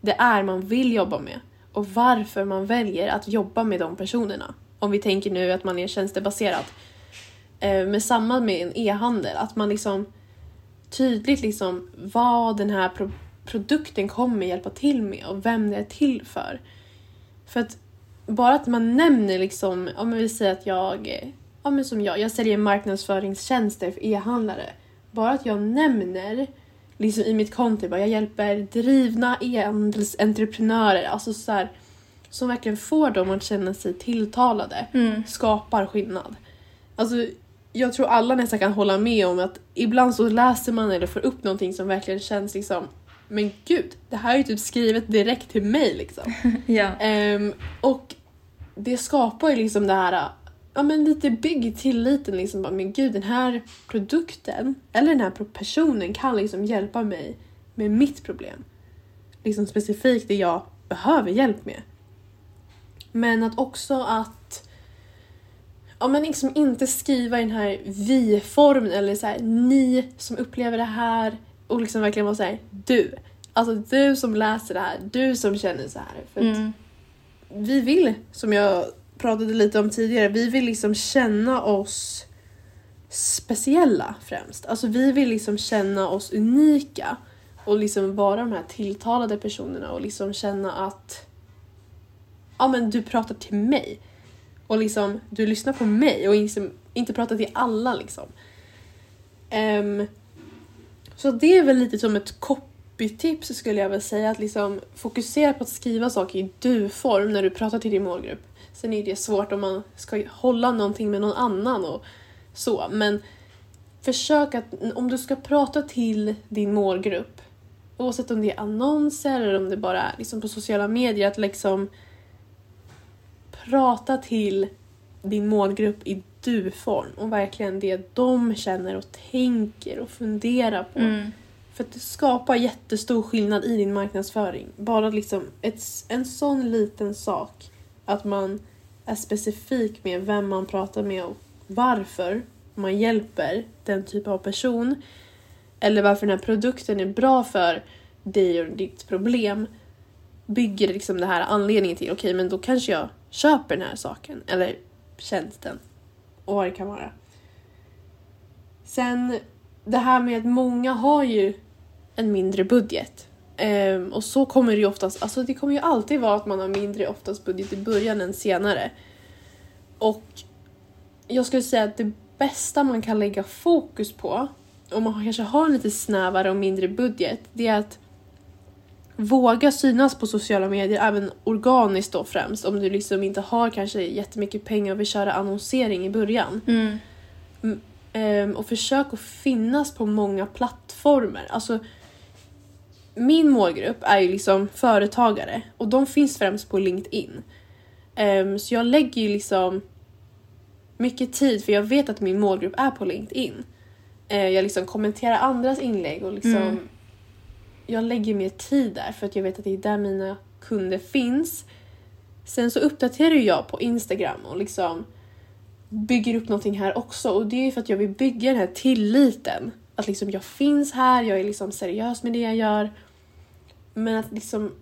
det är man vill jobba med och varför man väljer att jobba med de personerna. Om vi tänker nu att man är tjänstebaserad. Eh, med samma med en e-handel, att man liksom tydligt liksom vad den här pro produkten kommer hjälpa till med och vem det är till för. För att bara att man nämner liksom, om vi säger att jag, ja men som jag, jag säljer marknadsföringstjänster för e-handlare bara att jag nämner liksom i mitt konto, bara jag hjälper drivna e-handelsentreprenörer, alltså så här, som verkligen får dem att känna sig tilltalade Mm. skapar skillnad. Alltså, jag tror alla nästan kan hålla med om att ibland så läser man eller får upp någonting som verkligen känns liksom men gud, det här är ju typ skrivet direkt till mig liksom. [laughs] Ja. Ehm, och det skapar ju liksom det här, ja men lite bygg tilliten liksom. Bara, Men gud, den här produkten eller den här personen kan liksom hjälpa mig med mitt problem. Liksom specifikt det jag behöver hjälp med. Men att också att ja, men liksom inte skriva i den här vi-formen eller så här, ni som upplever det här och liksom verkligen vara så här, du. Alltså du som läser det här, du som känner så här. För Mm. vi vill, som jag pratade lite om tidigare, vi vill liksom känna oss speciella främst. Alltså vi vill liksom känna oss unika och liksom vara de här tilltalade personerna och liksom känna att ja men du pratar till mig och liksom du lyssnar på mig och liksom inte pratar till alla liksom. Um, så det är väl lite som ett copytips skulle jag väl säga att liksom fokusera på att skriva saker i du-form när du pratar till din målgrupp. Sen är det svårt om man ska hålla någonting med någon annan och så men försök att om du ska prata till din målgrupp oavsett om det är annonser eller om det bara är liksom på sociala medier att liksom prata till din målgrupp i du-form och verkligen det de känner och tänker och funderar på. Mm. För att det skapar jättestor skillnad i din marknadsföring. Bara liksom ett, en sån liten sak. Att man är specifik med vem man pratar med och varför man hjälper den typen av person. Eller varför den här produkten är bra för dig och ditt problem. Bygger liksom det här anledningen till, okej men då kanske jag köper den här saken. Eller tjänsten. Och vad det kan vara. Sen det här med att många har ju en mindre budget. Ehm, och så kommer det ju oftast, alltså det kommer ju alltid vara att man har mindre oftast budget i början än senare. Och jag skulle säga att det bästa man kan lägga fokus på, om man kanske har en lite snävare och mindre budget, det är att våga synas på sociala medier, även organiskt då främst, om du liksom inte har kanske jättemycket pengar och vill köra annonsering i början. Mm. Ehm, och försök att finnas på många plattformar. Alltså, min målgrupp är ju liksom företagare och de finns främst på LinkedIn. Ehm, så jag lägger ju liksom mycket tid för jag vet att min målgrupp är på LinkedIn. Eh, jag liksom kommenterar andras inlägg och liksom Mm jag lägger mer tid där för att jag vet att det är där mina kunder finns. Sen så uppdaterar ju jag på Instagram och liksom bygger upp någonting här också och det är ju för att jag vill bygga den här tilliten. Att liksom jag finns här, jag är liksom seriös med det jag gör. Men att liksom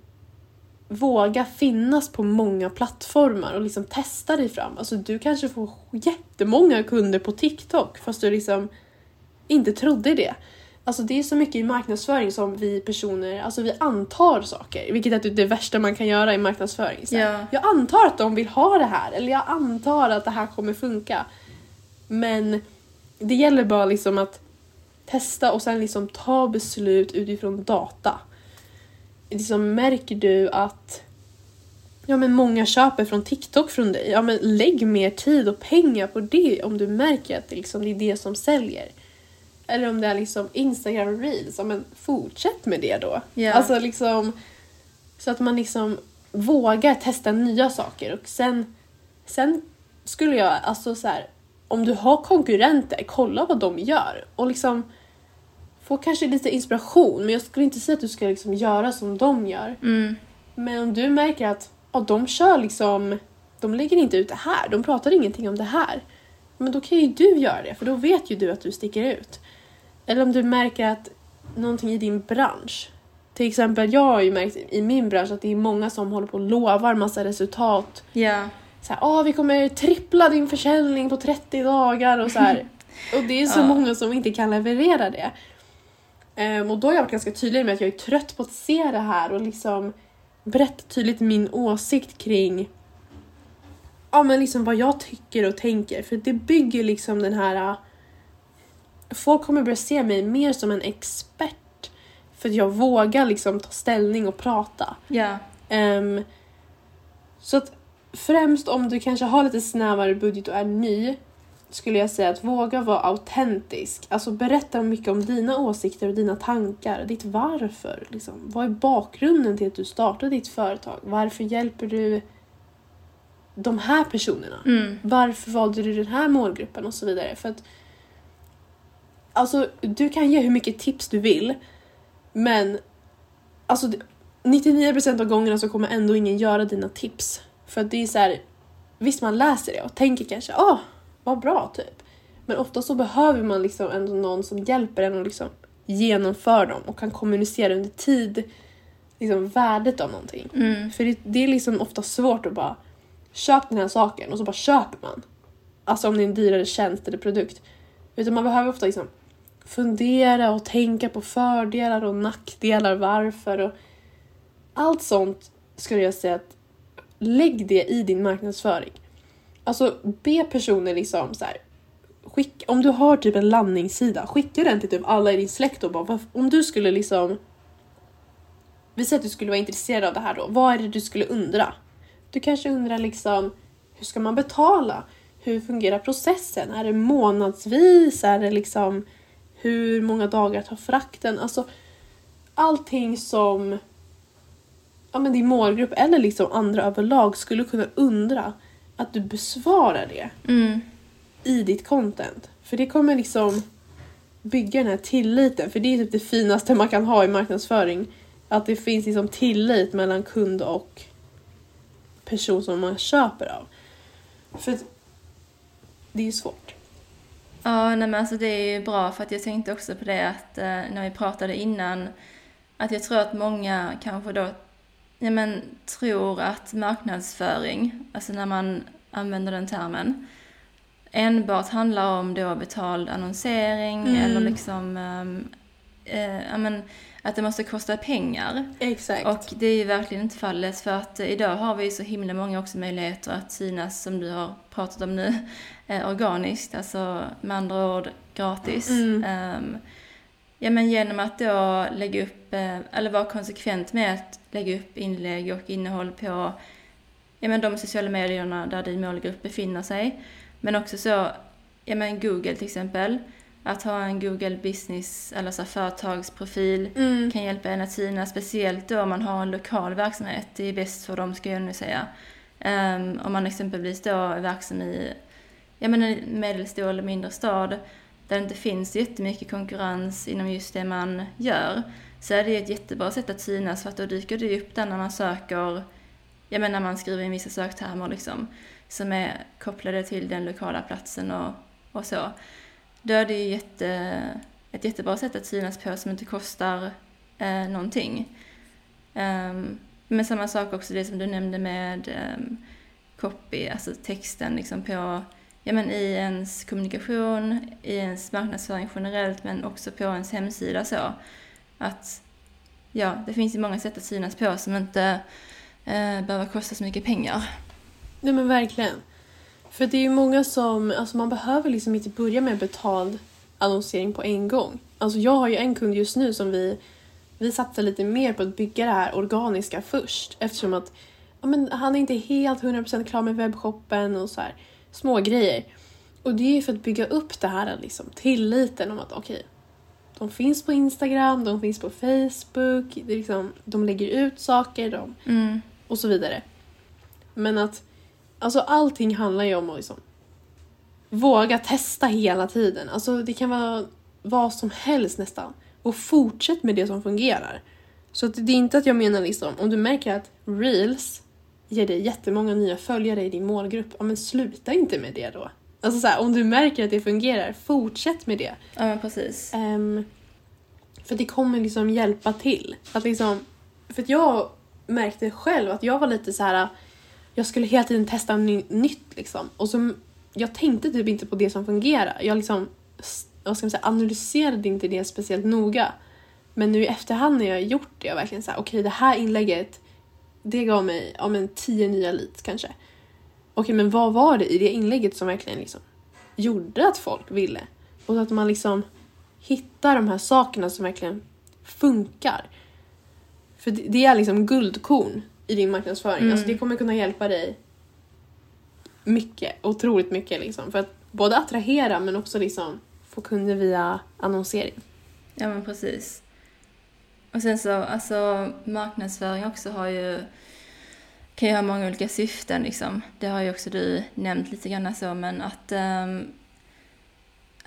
våga finnas på många plattformar och liksom testa dig fram. Alltså du kanske får jättemånga kunder på TikTok fast du liksom inte trodde det. Alltså det är så mycket i marknadsföring som vi personer, alltså vi antar saker, vilket är det värsta man kan göra i marknadsföring. Så Ja. Jag antar att de vill ha det här, eller jag antar att det här kommer funka. Men det gäller bara liksom att testa och sen liksom ta beslut utifrån data. Liksom märker du att ja, men många köper från TikTok från dig, ja, men lägg mer tid och pengar på det om du märker att det, liksom, det är det som säljer. Eller om det är liksom Instagram Reels, men fortsätt med det då. Ja. Alltså liksom så att man liksom vågar testa nya saker och sen, sen skulle jag, alltså så här, om du har konkurrenter, kolla vad de gör och liksom få kanske lite inspiration men jag skulle inte säga att du ska liksom göra som de gör. Mm. Men om du märker att ja, de kör liksom, de lägger inte ut det här, de pratar ingenting om det här. Men då kan ju du göra det, för då vet ju du att du sticker ut. Eller om du märker att någonting i din bransch, till exempel jag har ju märkt i min bransch att det är många som håller på och lovar massa resultat. Ja. Så här, "Åh, vi kommer trippla din försäljning på 30 dagar och så här. [laughs] Och det är så Ja. många som inte kan leverera det. Ehm, och då har jag varit ganska tydlig med att jag är trött på att se det här och liksom berätta tydligt min åsikt kring ja, men liksom vad jag tycker och tänker. För det bygger liksom den här... Folk kommer börja se mig mer som en expert. För att jag vågar liksom ta ställning och prata. Ja. Ehm, Så att främst om du kanske har lite snävare budget och är ny skulle jag säga att våga vara autentisk. Alltså berätta mycket om dina åsikter och dina tankar, ditt varför. Liksom. Vad är bakgrunden till att du startade ditt företag? Varför hjälper du de här personerna? Mm. Varför valde du den här målgruppen och så vidare? För att Alltså, du kan ge hur mycket tips du vill, men alltså 99% av gångerna så kommer ändå ingen göra dina tips. För att det är så här, visst man läser det och tänker kanske åh, oh, vad bra typ. Men ofta så behöver man liksom ändå någon som hjälper en och liksom genomför dem och kan kommunicera under tid liksom värdet av någonting. Mm. För det, det är liksom ofta svårt att bara köp den här saken och så bara köper man. Alltså om det är en dyrare tjänst eller produkt. Utan man behöver ofta liksom fundera och tänka på fördelar och nackdelar, varför och allt sånt skulle jag säga att lägg det i din marknadsföring. Alltså be personer liksom så här, skick, om du har typ en landningssida, skicka den till typ alla i din släkt och bara om du skulle liksom vi säger att du skulle vara intresserad av det här då, vad är det du skulle undra? Du kanske undrar liksom hur ska man betala? Hur fungerar processen? Är det månadsvis? Är det liksom hur många dagar tar frakten? Alltså allting som ja, men din målgrupp eller liksom andra överlag skulle kunna undra att du besvarar det Mm. i ditt content. För det kommer liksom bygga den här tilliten. För det är typ det finaste man kan ha i marknadsföring. Att det finns liksom tillit mellan kund och person som man köper av. För det är ju svårt. Ja, nej men alltså det är ju bra för att jag tänkte också på det att eh, när vi pratade innan att jag tror att många kanske då ja, men, tror att marknadsföring, alltså när man använder den termen, enbart handlar om då betald annonsering Mm. eller liksom ehm, eh, ja, men, att det måste kosta pengar. Exakt. Och det är ju verkligen inte fallet för att eh, idag har vi så himla många också möjligheter att synas som du har pratat om nu, [laughs] eh, organiskt, alltså med andra ord gratis. Mm. Ehm, ja men genom att då lägga upp, eh, eller vara konsekvent med att lägga upp inlägg och innehåll på ja, men de sociala medierna där din målgrupp befinner sig. Men också så, ja men Google till exempel, att ha en Google business eller så företagsprofil Mm. kan hjälpa en att synas, speciellt då om man har en lokal verksamhet. Det är bäst för dem, ska jag nu säga. Ehm, om man exempelvis då är verksam i ja, men en medelstor eller mindre stad där det inte finns jättemycket konkurrens inom just det man gör så är det ett jättebra sätt att synas för att då dyker det upp där när man söker, ja men när man skriver in vissa söktermer liksom, som är kopplade till den lokala platsen och, och så. Då är det ju jätte, ett jättebra sätt att synas på som inte kostar eh, någonting. Um, men samma sak också det som du nämnde med um, copy, alltså texten liksom på, ja men i ens kommunikation, i ens marknadsföring generellt men också på ens hemsida så. Att ja, det finns ju många sätt att synas på som inte eh, behöver kosta så mycket pengar. Nej men verkligen. För det är ju många som, alltså man behöver liksom inte börja med betald annonsering på en gång. Alltså jag har ju en kund just nu som vi, vi satsar lite mer på att bygga det här organiska först eftersom att ja, men han är inte helt 100% klar med webbshoppen och så här små grejer. Och det är ju för att bygga upp det här liksom, tilliten om att okej, de finns på Instagram, de finns på Facebook, det är liksom, de lägger ut saker de, Mm. och så vidare. Men att alltså allting handlar ju om att liksom våga testa hela tiden. Alltså det kan vara vad som helst nästan. Och fortsätt med det som fungerar. Så det är inte att jag menar liksom, om du märker att reels ger dig jättemånga nya följare i din målgrupp, ja men sluta inte med det då. Alltså så här, om du märker att det fungerar, fortsätt med det. Ja precis. Ehm, för det kommer liksom hjälpa till. Att liksom, för att jag märkte själv att jag var lite så här. Jag skulle hela tiden testa ny, nytt liksom. Och så, jag tänkte typ inte på det som fungerar. Jag liksom, vad ska man säga, analyserade inte det speciellt noga. Men nu i efterhand när jag har gjort det, jag verkligen så här, okej det här inlägget, det gav mig ja, men tio nya leads kanske. Okej men vad var det i det inlägget som verkligen liksom gjorde att folk ville? Och så att man liksom hittar de här sakerna som verkligen funkar. För det är liksom guldkorn i din marknadsföring. Mm. Alltså det kommer kunna hjälpa dig mycket, otroligt mycket liksom. För att både attrahera men också liksom få kunder via annonsering. Ja men precis. Och sen så, alltså marknadsföring också har ju, kan ju ha många olika syften liksom. Det har ju också du nämnt lite grann så, men att um,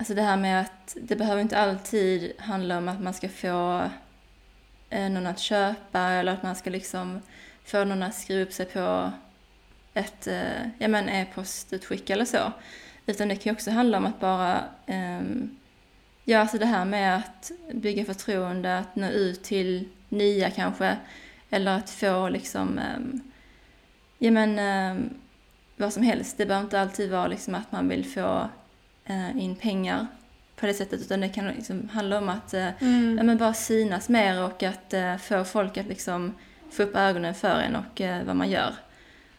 Alltså det här med att det behöver inte alltid handla om att man ska få eh, någon att köpa eller att man ska liksom att skriva upp sig på ett eh, ja, men e-postutskick eller så. Utan det kan ju också handla om att bara um, Ja, alltså det här med att bygga förtroende, att nå ut till nya kanske, eller att få liksom, um, ja men um, vad som helst. Det behöver inte alltid vara liksom att man vill få uh, in pengar på det sättet, utan det kan liksom handla om att uh, Mm. ja, men bara synas mer och att uh, få folk att liksom få upp ögonen för en och uh, vad man gör.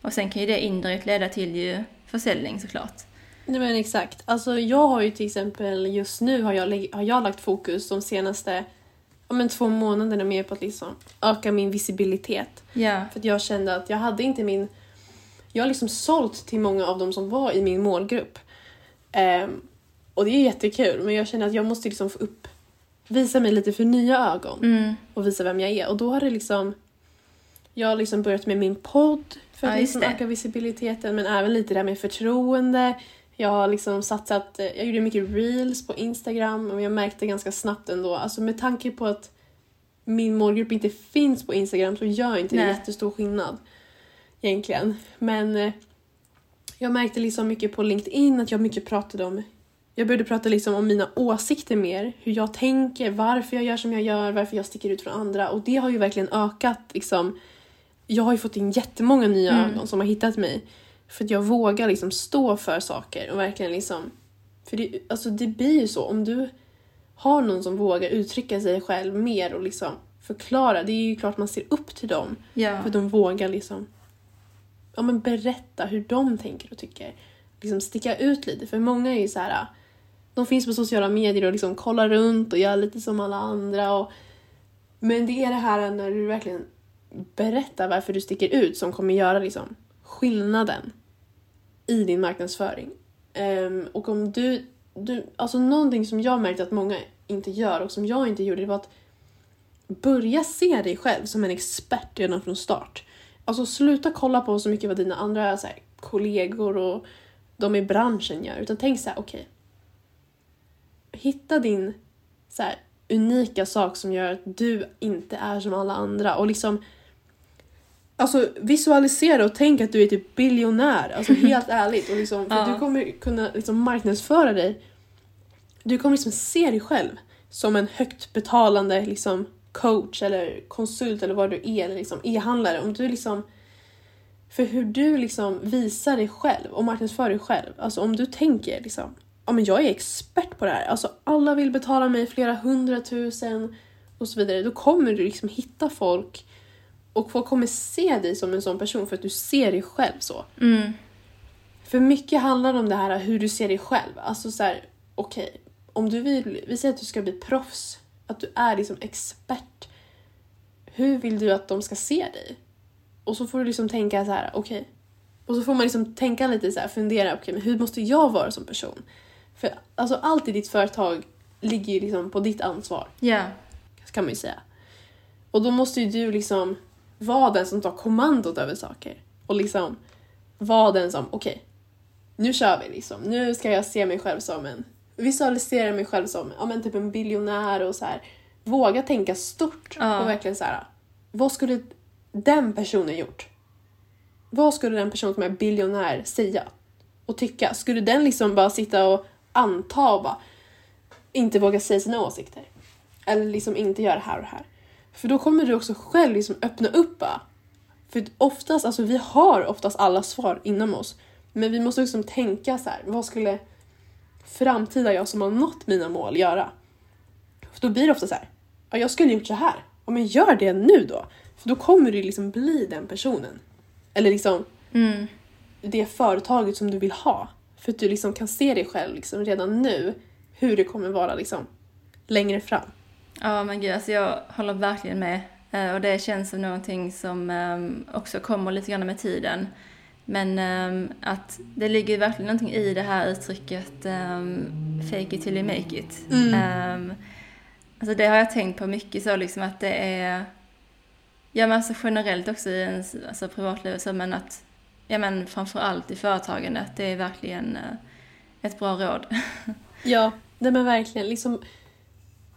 Och sen kan ju det indirekt leda till ju försäljning såklart. Nej men exakt. Alltså jag har ju till exempel just nu har jag, har jag lagt fokus de senaste ja, men två månaderna mer på att liksom öka min visibilitet. Ja, För att jag kände att jag hade inte min... Jag har liksom sålt till många av dem som var i min målgrupp. Ehm, och det är jättekul men jag känner att jag måste liksom få upp, visa mig lite för nya ögon mm. och visa vem jag är. Och då har det liksom... Jag har liksom börjat med min podd för att Ja, liksom det. öka visibiliteten men även lite där med förtroende. Jag har liksom satsat, eh, jag gjorde mycket reels på Instagram och jag märkte ganska snabbt ändå, alltså med tanke på att min målgrupp inte finns på Instagram så gör inte det jättestor skillnad egentligen. Men eh, jag märkte liksom mycket på LinkedIn att jag mycket pratade om jag började prata liksom om mina åsikter mer, hur jag tänker, varför jag gör som jag gör, varför jag sticker ut från andra och det har ju verkligen ökat liksom. Jag har ju fått in jättemånga nya Mm. ögon som har hittat mig för att jag vågar liksom stå för saker och verkligen liksom för det, alltså det blir ju så om du har någon som vågar uttrycka sig själv mer och liksom förklara, det är ju klart man ser upp till dem ja. för att de vågar liksom ja, men berätta hur de tänker och tycker. Liksom sticka ut lite. För många är ju så här. De finns på sociala medier och liksom kollar runt och gör lite som alla andra. Och, men det är det här när du verkligen berätta varför du sticker ut som kommer göra liksom skillnaden i din marknadsföring. Um, och om du, du... Alltså någonting som jag märkte att många inte gör och som jag inte gjorde det var att börja se dig själv som en expert redan från start. Alltså sluta kolla på så mycket vad dina andra så här, kollegor och de i branschen gör. Utan tänk så här, okej. hitta din så här, unika sak som gör att du inte är som alla andra. Och liksom Alltså visualisera och tänk att du är typ biljonär. Alltså [laughs] helt ärligt. Och liksom, för Ja. du kommer kunna liksom marknadsföra dig. Du kommer liksom se dig själv som en högt betalande liksom coach eller konsult eller vad du är, eller liksom e-handlare. Om du liksom för hur du liksom visar dig själv och marknadsför dig själv. Alltså om du tänker liksom, ja men jag är expert på det här. Alltså alla vill betala mig flera hundratusen och så vidare. Då kommer du liksom hitta folk och folk kommer se dig som en sån person för att du ser dig själv så. Mm. För mycket handlar om det här hur du ser dig själv. Alltså så här, okej, om du vill, vi säger att du ska bli proffs, att du är liksom expert. Hur vill du att de ska se dig? Och så får du liksom tänka så här, okej. Och så får man liksom tänka lite så här, fundera, okej, men hur måste jag vara som person? För alltså allt i ditt företag ligger ju liksom på ditt ansvar Ja. kan man ju säga. Och då måste ju du liksom vara den som tar kommandot över saker. Och liksom vara den som, okej, nu kör vi liksom. Nu ska jag se mig själv som en, visualisera mig själv som, ja men typ en biljonär och så här. Våga tänka stort Ja. och verkligen så här. vad skulle den personen gjort? Vad skulle den personen som är biljonär säga och tycka? Skulle den liksom bara sitta och anta och bara inte våga säga sina åsikter? Eller liksom inte göra det här och det här. För då kommer du också själv liksom öppna upp bara. För oftast, alltså vi har oftast alla svar inom oss. Men vi måste liksom tänka så här, vad skulle framtida jag som har nått mina mål göra? För då blir det ofta så här, ja jag skulle gjort så här. Ja men gör det nu då. För då kommer du liksom bli den personen. Eller liksom Mm. det företaget som du vill ha. För att du liksom kan se dig själv liksom redan nu hur det kommer vara liksom längre fram. Ja men gud, alltså jag håller verkligen med. Eh, och det känns som någonting som ehm, också kommer lite grann med tiden. Men um, att det ligger verkligen någonting i det här uttrycket um, fake it till you make it. Mm. Alltså det har jag tänkt på mycket så liksom att det är, ja men alltså generellt också i ens alltså privatliv så men att, ja men framförallt i företagandet, det är verkligen uh, ett bra råd. [laughs] ja, nej men verkligen liksom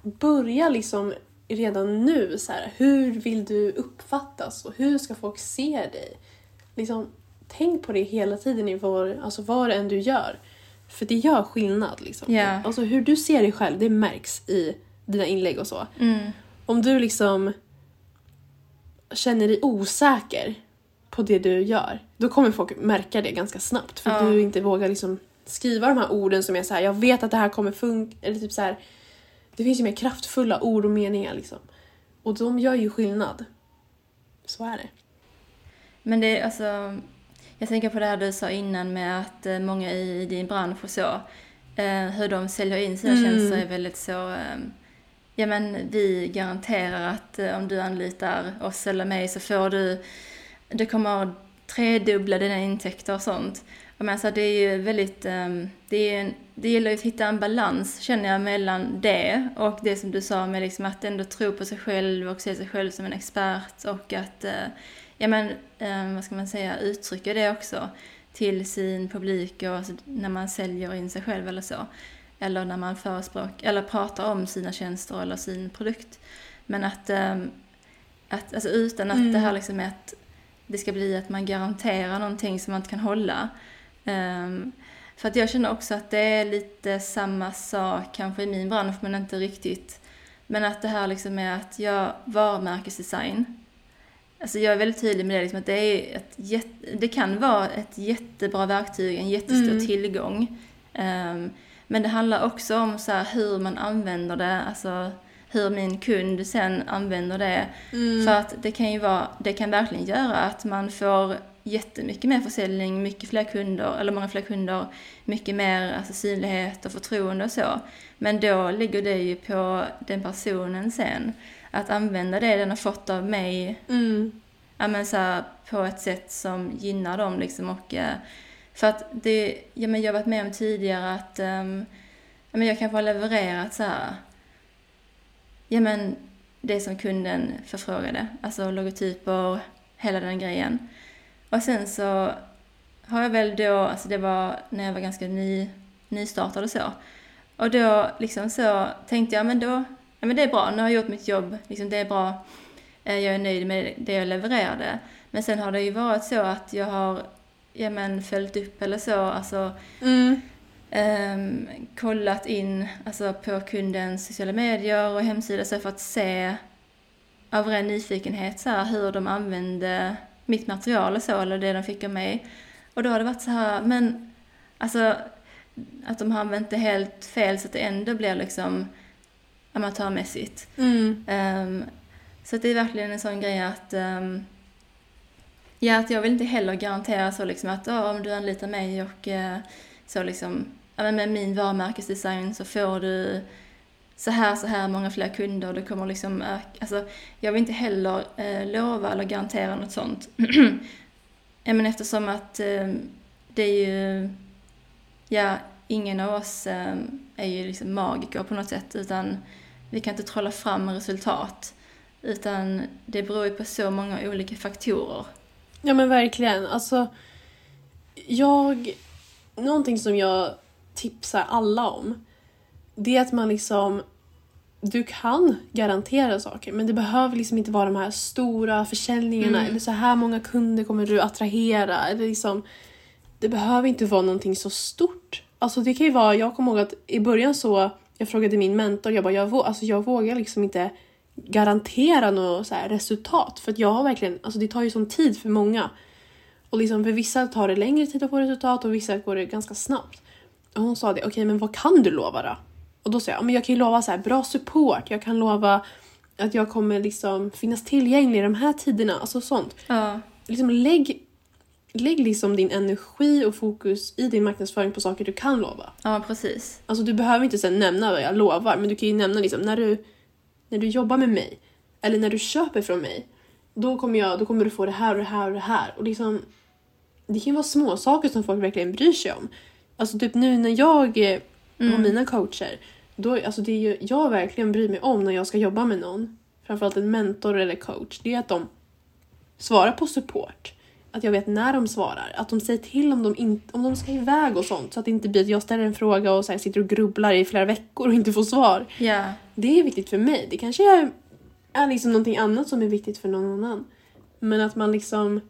börja liksom redan nu så här, hur vill du uppfattas och hur ska folk se dig? Liksom tänk på det hela tiden i var, alltså vad än du gör. För det gör skillnad. Liksom. Yeah. Alltså hur du ser dig själv, det märks i dina inlägg och så. Mm. Om du liksom känner dig osäker på det du gör, då kommer folk märka det ganska snabbt. För ja. du inte vågar liksom skriva de här orden som är så här, jag vet att det här kommer funka, eller typ så här, det finns ju mer kraftfulla ord och meningar liksom. Och de gör ju skillnad. Så är det. Men det är alltså, jag tänker på det här du sa innan med att eh, många i din bransch och så, eh, hur de säljer in sina mm. tjänster är väldigt så, eh, ja men vi garanterar att om du anlitar oss eller mig så får du, du kommer tredubbla dina intäkter och sånt. Men alltså det är ju väldigt, det, är en, det gäller att hitta en balans känner jag mellan det och det som du sa med liksom att ändå tro på sig själv och se sig själv som en expert och att ja men, eh, vad ska man säga, uttrycka det också till sin publik och alltså, när man säljer in sig själv eller så. Eller när man förespråkar, eller pratar om sina tjänster eller sin produkt. Men att, eh, att alltså utan att mm. det här liksom att det ska bli att man garanterar någonting som man inte kan hålla. Um, för att jag känner också att det är lite samma sak kanske i min bransch men inte riktigt. Men att det här liksom är att jag varumärkesdesign Alltså jag är väldigt tydlig med det, liksom, att det, är ett, det kan vara ett jättebra verktyg, en jättestor mm. tillgång. Um, men det handlar också om så hur man använder det, alltså hur min kund sen använder det. Mm. För att det kan ju vara, det kan verkligen göra att man får jättemycket mer försäljning, mycket fler kunder, eller många fler kunder, mycket mer alltså, synlighet och förtroende och så. Men då ligger det ju på den personen sen att använda det den har fått av mig mm. ja, men så här, på ett sätt som gynnar dem. Liksom, och, för att det, ja, men jag har varit med om tidigare att um, ja, men jag kanske har levererat så här, ja, men det som kunden förfrågade, alltså logotyper, hela den grejen. Och sen så har jag väl då, alltså det var när jag var ganska ny, nystartad och så, och då liksom så tänkte jag, men då ja, men det är bra, nu har jag gjort mitt jobb, liksom, det är bra, eh, jag är nöjd med det jag levererade. Men sen har det ju varit så att jag har ja, men, följt upp eller så, alltså mm. um, kollat in alltså, på kundens sociala medier och hemsida så för att se av ren nyfikenhet så här, hur de använde mitt material och så, eller det de fick av mig. Och då har det varit så här, men alltså att de har använt det helt fel så att det ändå blir liksom amatörmässigt. Mm. Um, så det är verkligen en sån grej att um, Ja, att jag vill inte heller garantera så liksom att oh, om du anlitar mig och uh, så liksom, med min varumärkesdesign så får du så här, så här många fler kunder och det kommer liksom öka. Alltså, jag vill inte heller eh, lova eller garantera något sånt. [clears throat] ja, men eftersom att eh, det är ju, ja, ingen av oss eh, är ju liksom magiker på något sätt utan vi kan inte trolla fram resultat. Utan det beror ju på så många olika faktorer. Ja men verkligen. Alltså, jag... Någonting som jag tipsar alla om, det är att man liksom... Du kan garantera saker, men det behöver liksom inte vara de här stora försäljningarna mm. eller så här många kunder kommer du attrahera. Eller liksom, det behöver inte vara någonting så stort. Alltså det kan ju vara, jag kommer ihåg att i början så jag frågade min mentor, jag bara, jag, alltså jag vågar liksom inte garantera något resultat. För att jag har verkligen, alltså det tar ju sån tid för många. Och liksom för vissa tar det längre tid att få resultat och vissa går det ganska snabbt. Och hon sa det, okej okay, men vad kan du lova då? Och då sa jag, men jag kan ju lova så här, bra support, jag kan lova att jag kommer liksom finnas tillgänglig i de här tiderna, alltså sånt. Ja. Liksom lägg lägg liksom din energi och fokus i din marknadsföring på saker du kan lova. Ja, precis. Alltså du behöver inte sen nämna vad jag lovar, men du kan ju nämna liksom när du, när du jobbar med mig Eller när du köper från mig, då kommer, jag, då kommer du få det här och det här och det här. Och liksom, det kan ju vara små saker som folk verkligen bryr sig om. Alltså typ nu när jag Mm. mina coacher, då, alltså det är ju, jag verkligen bryr mig om när jag ska jobba med någon, framförallt en mentor eller coach, det är att de svarar på support. Att jag vet när de svarar. Att de säger till om de, in, om de ska iväg och sånt. Så att det inte blir att jag ställer en fråga och så här sitter och grubblar i flera veckor och inte får svar. Ja, Det är viktigt för mig. Det kanske är, är liksom någonting annat som är viktigt för någon annan. Men att man liksom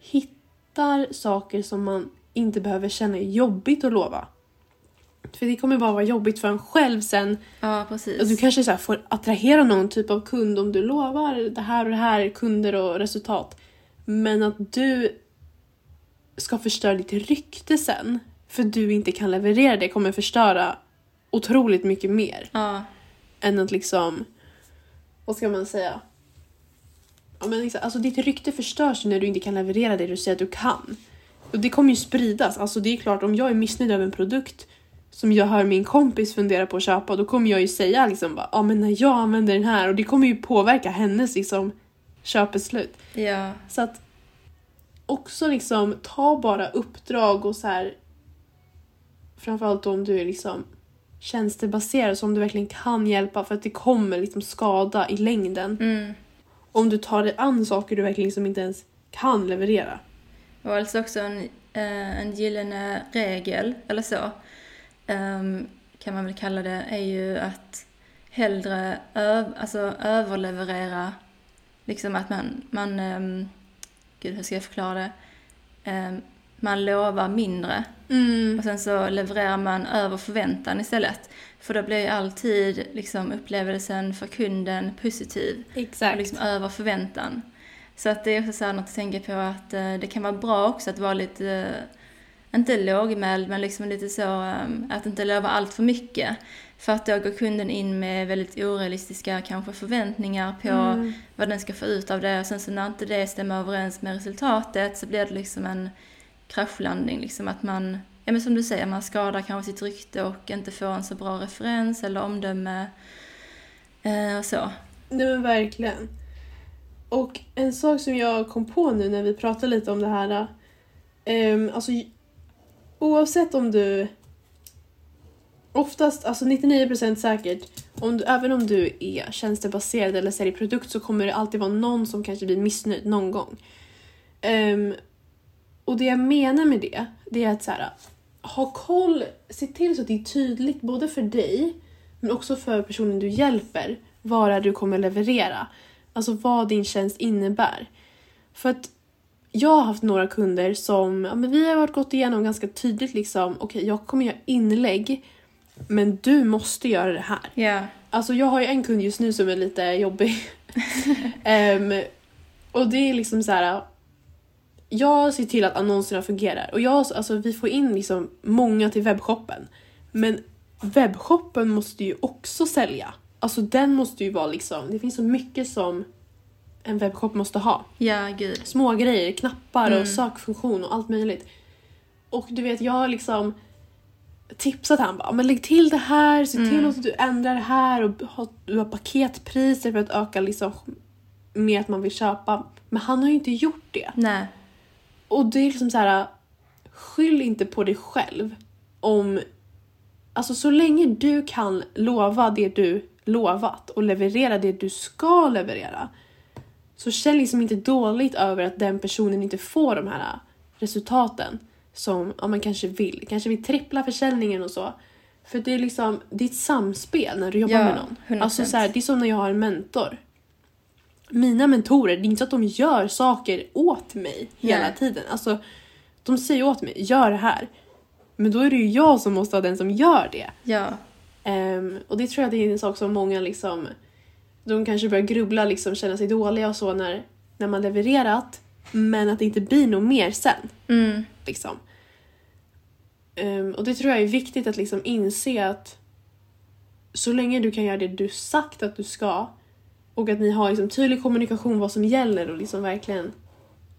hittar saker som man inte behöver känna är jobbigt att lova. För det kommer bara vara jobbigt för en själv sen. ja precis. Och du kanske så får attrahera någon typ av kund om du lovar det här och det här, kunder och resultat. Men att du ska förstöra ditt rykte sen för du inte kan leverera det kommer förstöra otroligt mycket mer Ja, än att liksom, vad ska man säga? Ja, men liksom, alltså ditt rykte förstörs när du inte kan leverera det du säger att du kan. Och det kommer ju spridas. Alltså det är klart, om jag är missnöjd över en produkt som jag hör min kompis fundera på att köpa, då kommer jag ju säga liksom bara, ja men när jag använder den här och det kommer ju påverka hennes liksom köpbeslut. ja, Så att också liksom ta bara uppdrag och så här framförallt om du är liksom tjänstebaserad så om du verkligen kan hjälpa för att det kommer liksom skada i längden mm. om du tar dig an saker du verkligen liksom inte ens kan leverera. Och alltså också en, eh, en gyllene regel, eller så, kan man väl kalla det, är ju att hellre öv, alltså överleverera, liksom att man, man ehm, gud hur ska jag förklara det? Ehm, man lovar mindre Mm. och sen så levererar man över förväntan istället. För då blir ju alltid liksom upplevelsen för kunden positiv och Exakt. liksom över förväntan. Så att det är också så här något att tänka på att eh, det kan vara bra också att vara lite, eh, inte lågmäld, men liksom lite så eh, att inte lova allt för mycket. För att då går kunden in med väldigt orealistiska kanske förväntningar på Mm. vad den ska få ut av det och sen så när inte det stämmer överens med resultatet så blir det liksom en kraschlandning liksom att man, ja men som du säger, man skadar kanske sitt rykte och inte får en så bra referens eller omdöme eh, och så. Nej men verkligen. Och en sak som jag kom på nu när vi pratade lite om det här. Um, alltså oavsett om du oftast, alltså 99% säkert, om du, även om du är tjänstebaserad eller säljer produkt så kommer det alltid vara någon som kanske blir missnöjd någon gång. Um, och det jag menar med det, det är att så här, ha koll, se till så att det är tydligt både för dig men också för personen du hjälper vad det är du kommer leverera. Alltså vad din tjänst innebär. För att jag har haft några kunder som, ja, men vi har varit gått igenom ganska tydligt liksom, okej jag kommer göra inlägg men du måste göra det här. Ja, Alltså jag har ju en kund just nu som är lite jobbig. [laughs] Ehm, och det är liksom så här. Jag ser till att annonserna fungerar och jag, alltså, vi får in liksom många till webbshoppen. Men webbshoppen måste ju också sälja. Alltså den måste ju vara liksom, det finns så mycket som en webbshop måste ha. ja gud. Små grejer, knappar och Mm. sökfunktion och allt möjligt. Och du vet, jag har liksom tipsat han bara, men lägg till det här, se till Mm. att du ändrar det här och ha, du har paketpriser för att öka liksom mer att man vill köpa. Men han har ju inte gjort det. Nej, Och det är liksom så här, skyll inte på dig själv om... Alltså så länge du kan lova det du lovat och leverera det du ska leverera så känn liksom inte dåligt över att den personen inte får de här resultaten som ja, man kanske vill. Kanske vill trippla försäljningen och så. För det är liksom, ett samspel när du jobbar Ja, med någon. 100%. Alltså så här, det är som när jag har en mentor. Mina mentorer, det är inte så att de gör saker åt mig hela Nej. tiden. Alltså, de säger åt mig, gör det här. Men då är det ju jag som måste vara den som gör det. ja, Ehm, och det tror jag det är en sak som många liksom, de kanske börjar grubbla, liksom, känna sig dåliga och så när, när man levererat. Men att det inte blir något mer sen. mm, Liksom. Ehm, och det tror jag är viktigt att liksom inse att så länge du kan göra det du sagt att du ska och att ni har liksom tydlig kommunikation vad som gäller och liksom verkligen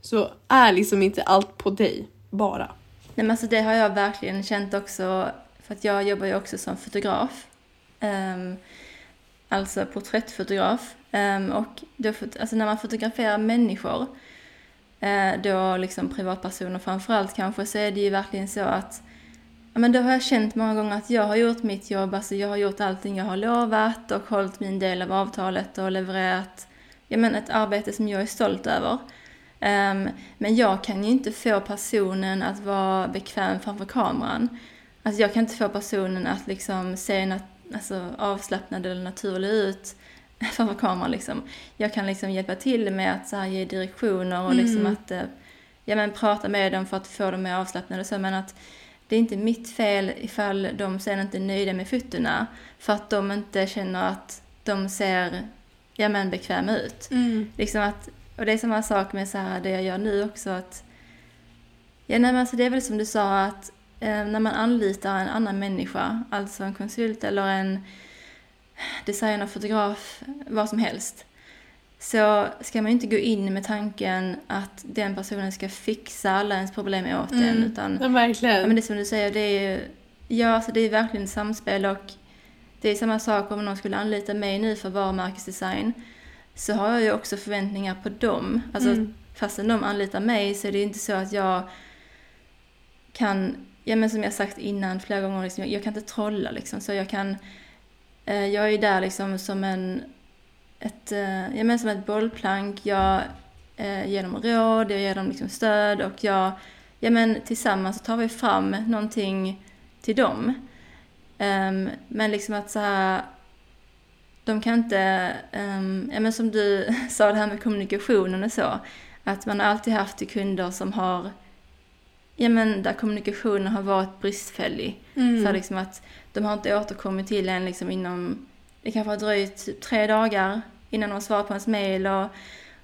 så är liksom inte allt på dig bara. Nej men alltså det har jag verkligen känt också, för att jag jobbar ju också som fotograf. Ehm, alltså porträttfotograf. Ehm, och då, alltså när man fotograferar människor, eh, då liksom privatpersoner framförallt kanske, så är det ju verkligen så att Ja, men då har jag känt många gånger att jag har gjort mitt jobb, alltså jag har gjort allting jag har lovat och hållit min del av avtalet och levererat ja, men ett arbete som jag är stolt över. Ehm, men jag kan ju inte få personen att vara bekväm framför kameran. Alltså jag kan inte få personen att liksom se nat- alltså avslappnad eller naturlig ut [laughs] framför kameran liksom. Jag kan liksom hjälpa till med att så här, ge direktioner och liksom Mm. att eh, ja, men prata med dem för att få dem mer avslappnade och så, men att det är inte mitt fel ifall de sen inte är nöjda med fotona för att de inte känner att de ser ja, men bekväma ut. Mm. Liksom att, och det är samma sak med så här, det jag gör nu också att Ja, nej, men alltså det är väl som du sa att när man anlitar en annan människa, alltså en konsult eller en designer, fotograf, vad som helst, så ska man ju inte gå in med tanken att den personen ska fixa alla ens problem åt en, Mm. utan Ja, verkligen. Ja, men det är som du säger, det är ju, ja, alltså det är verkligen samspel och det är samma sak om någon skulle anlita mig nu för varumärkesdesign så har jag ju också förväntningar på dem. Alltså Mm. fastän de anlitar mig så är det inte så att jag kan, ja men som jag sagt innan flera gånger, liksom, jag, jag kan inte trolla liksom så jag kan, eh, jag är ju där liksom som en, ett, eh, ja men som ett bollplank, jag eh, ger dem råd, jag ger dem liksom stöd och jag ja men tillsammans så tar vi fram någonting till dem. Um, men liksom att så här, de kan inte, um, ja men som du [laughs] sa det här med kommunikationen och så, att man har alltid haft kunder som har, ja men där kommunikationen har varit bristfällig. Mm. Så liksom att de har inte återkommit till en liksom inom, det kanske har dröjt typ tre dagar innan de svarar på ens mail och,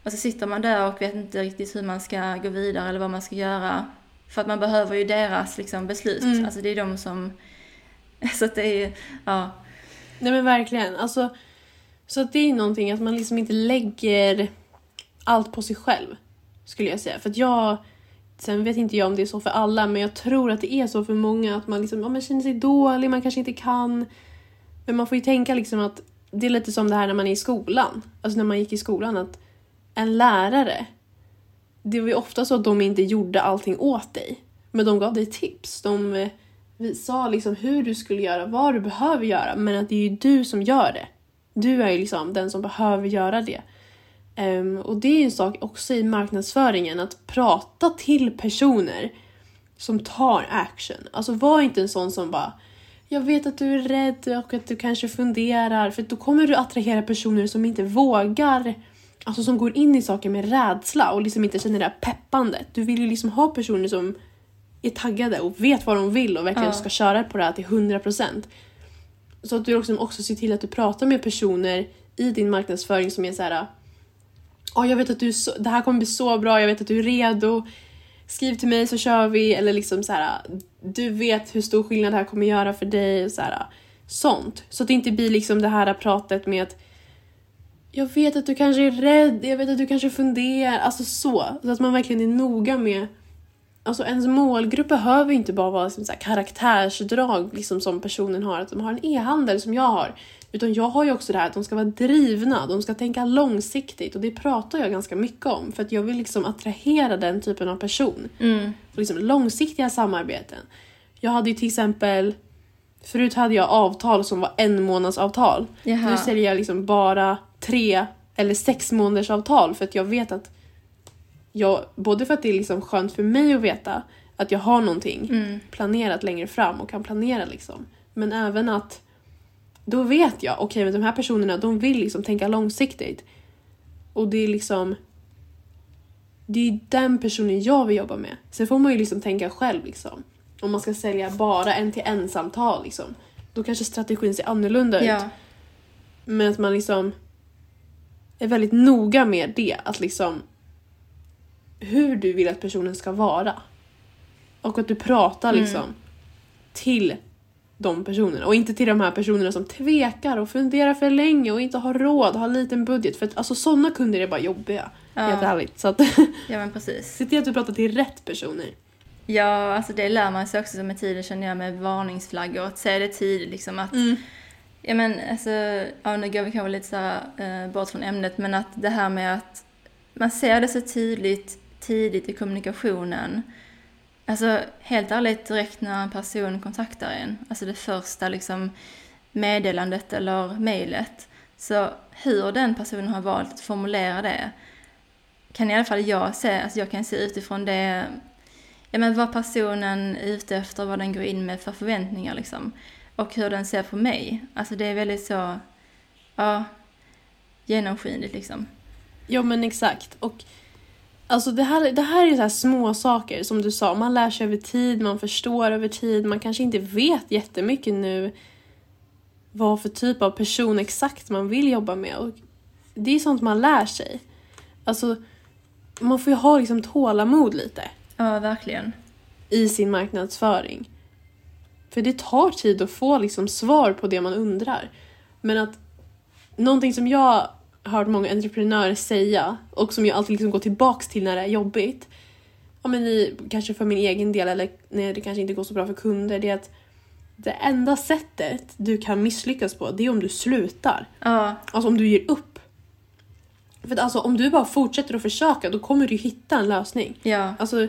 och så sitter man där och vet inte riktigt hur man ska gå vidare eller vad man ska göra. För att man behöver ju deras liksom beslut, Mm. alltså det är de som, [laughs] så att det är ju, ja. Nej men verkligen. Alltså, så att det är någonting att man liksom inte lägger allt på sig själv. Skulle jag säga. För att jag, sen vet inte jag om det är så för alla, men jag tror att det är så för många att man liksom, ja, man känner sig dålig, man kanske inte kan. Men man får ju tänka liksom att det är lite som det här när man är i skolan. Alltså när man gick i skolan att en lärare, det var ju ofta så att de inte gjorde allting åt dig. Men de gav dig tips. De eh, vi sa liksom hur du skulle göra, vad du behöver göra, men att det är ju du som gör det. Du är ju liksom den som behöver göra det. Ehm, och det är en sak också i marknadsföringen, att prata till personer som tar action. Alltså var inte en sån som bara jag vet att du är rädd och att du kanske funderar, för då kommer du attrahera personer som inte vågar, alltså som går in i saker med rädsla och liksom inte känner det här peppandet. Du vill ju liksom ha personer som är taggade och vet vad de vill och verkligen Ja. ska köra på det här till 100%. Så att du också, också ser till att du pratar med personer i din marknadsföring som är så här oh, jag vet att du så, det här kommer bli så bra, jag vet att du är redo. Skriv till mig så kör vi. Eller liksom så här. Du vet hur stor skillnad det här kommer göra för dig. Så här, sånt. Så att det inte blir liksom det här pratet med att jag vet att du kanske är rädd, jag vet att du kanske funderar. Alltså så. Så att man verkligen är noga med Alltså ens målgrupp behöver inte bara vara liksom så här karaktärsdrag liksom som personen har, att de har en e-handel som jag har. Utan jag har ju också det här att de ska vara drivna, de ska tänka långsiktigt och det pratar jag ganska mycket om för att jag vill liksom attrahera den typen av person. Mm. Liksom långsiktiga samarbeten. Jag hade ju till exempel, förut hade jag avtal som var en månads avtal. Jaha. Nu säljer jag liksom bara tre eller sex månaders avtal för att jag vet att jag, både för att det är liksom skönt för mig att veta att jag har någonting Mm. planerat längre fram och kan planera liksom. Men även att då vet jag, okej men de här personerna de vill liksom tänka långsiktigt. Och det är liksom det är den personen jag vill jobba med. Sen får man ju liksom tänka själv liksom. Om man ska sälja bara en till en samtal liksom. Då kanske strategin ser annorlunda ut. Ja. Men att man liksom är väldigt noga med det. Att liksom hur du vill att personen ska vara. Och att du pratar Mm. liksom till de personerna och inte till de här personerna som tvekar och funderar för länge och inte har råd, har liten budget. För att alltså sådana kunder är bara jobbiga. Helt Ja. ärligt. Så att [laughs] ja, men precis. se till att du pratar till rätt personer. Ja, alltså det lär man sig också med tiden känner jag med varningsflaggor. Att säga det tidigt liksom att Ja men alltså, ja, nu går vi kanske lite så här, eh, bort från ämnet, men att det här med att man ser det så tydligt tidigt i kommunikationen. Alltså helt ärligt direkt när en person kontaktar en, alltså det första liksom meddelandet eller mejlet. Så hur den personen har valt att formulera det kan i alla fall jag se, alltså jag kan se utifrån det, ja men vad personen är ute efter, vad den går in med för förväntningar liksom. Och hur den ser på mig. Alltså det är väldigt så, ja, genomskinligt liksom. Ja men exakt. Och alltså det här, det här är så här små saker som du sa, man lär sig över tid, man förstår över tid, man kanske inte vet jättemycket nu vad för typ av person exakt man vill jobba med. Och det är sånt man lär sig. Alltså, man får ju ha liksom tålamod lite Ja, verkligen. i sin marknadsföring. För det tar tid att få liksom svar på det man undrar. Men att någonting som jag hört många entreprenörer säga och som jag alltid liksom går tillbaks till när det är jobbigt. Ja, men i, kanske för min egen del eller när det kanske inte går så bra för kunder. Det är att det enda sättet du kan misslyckas på det är om du slutar. Ja, Alltså om du ger upp. För att alltså om du bara fortsätter att försöka då kommer du hitta en lösning. ja, Alltså,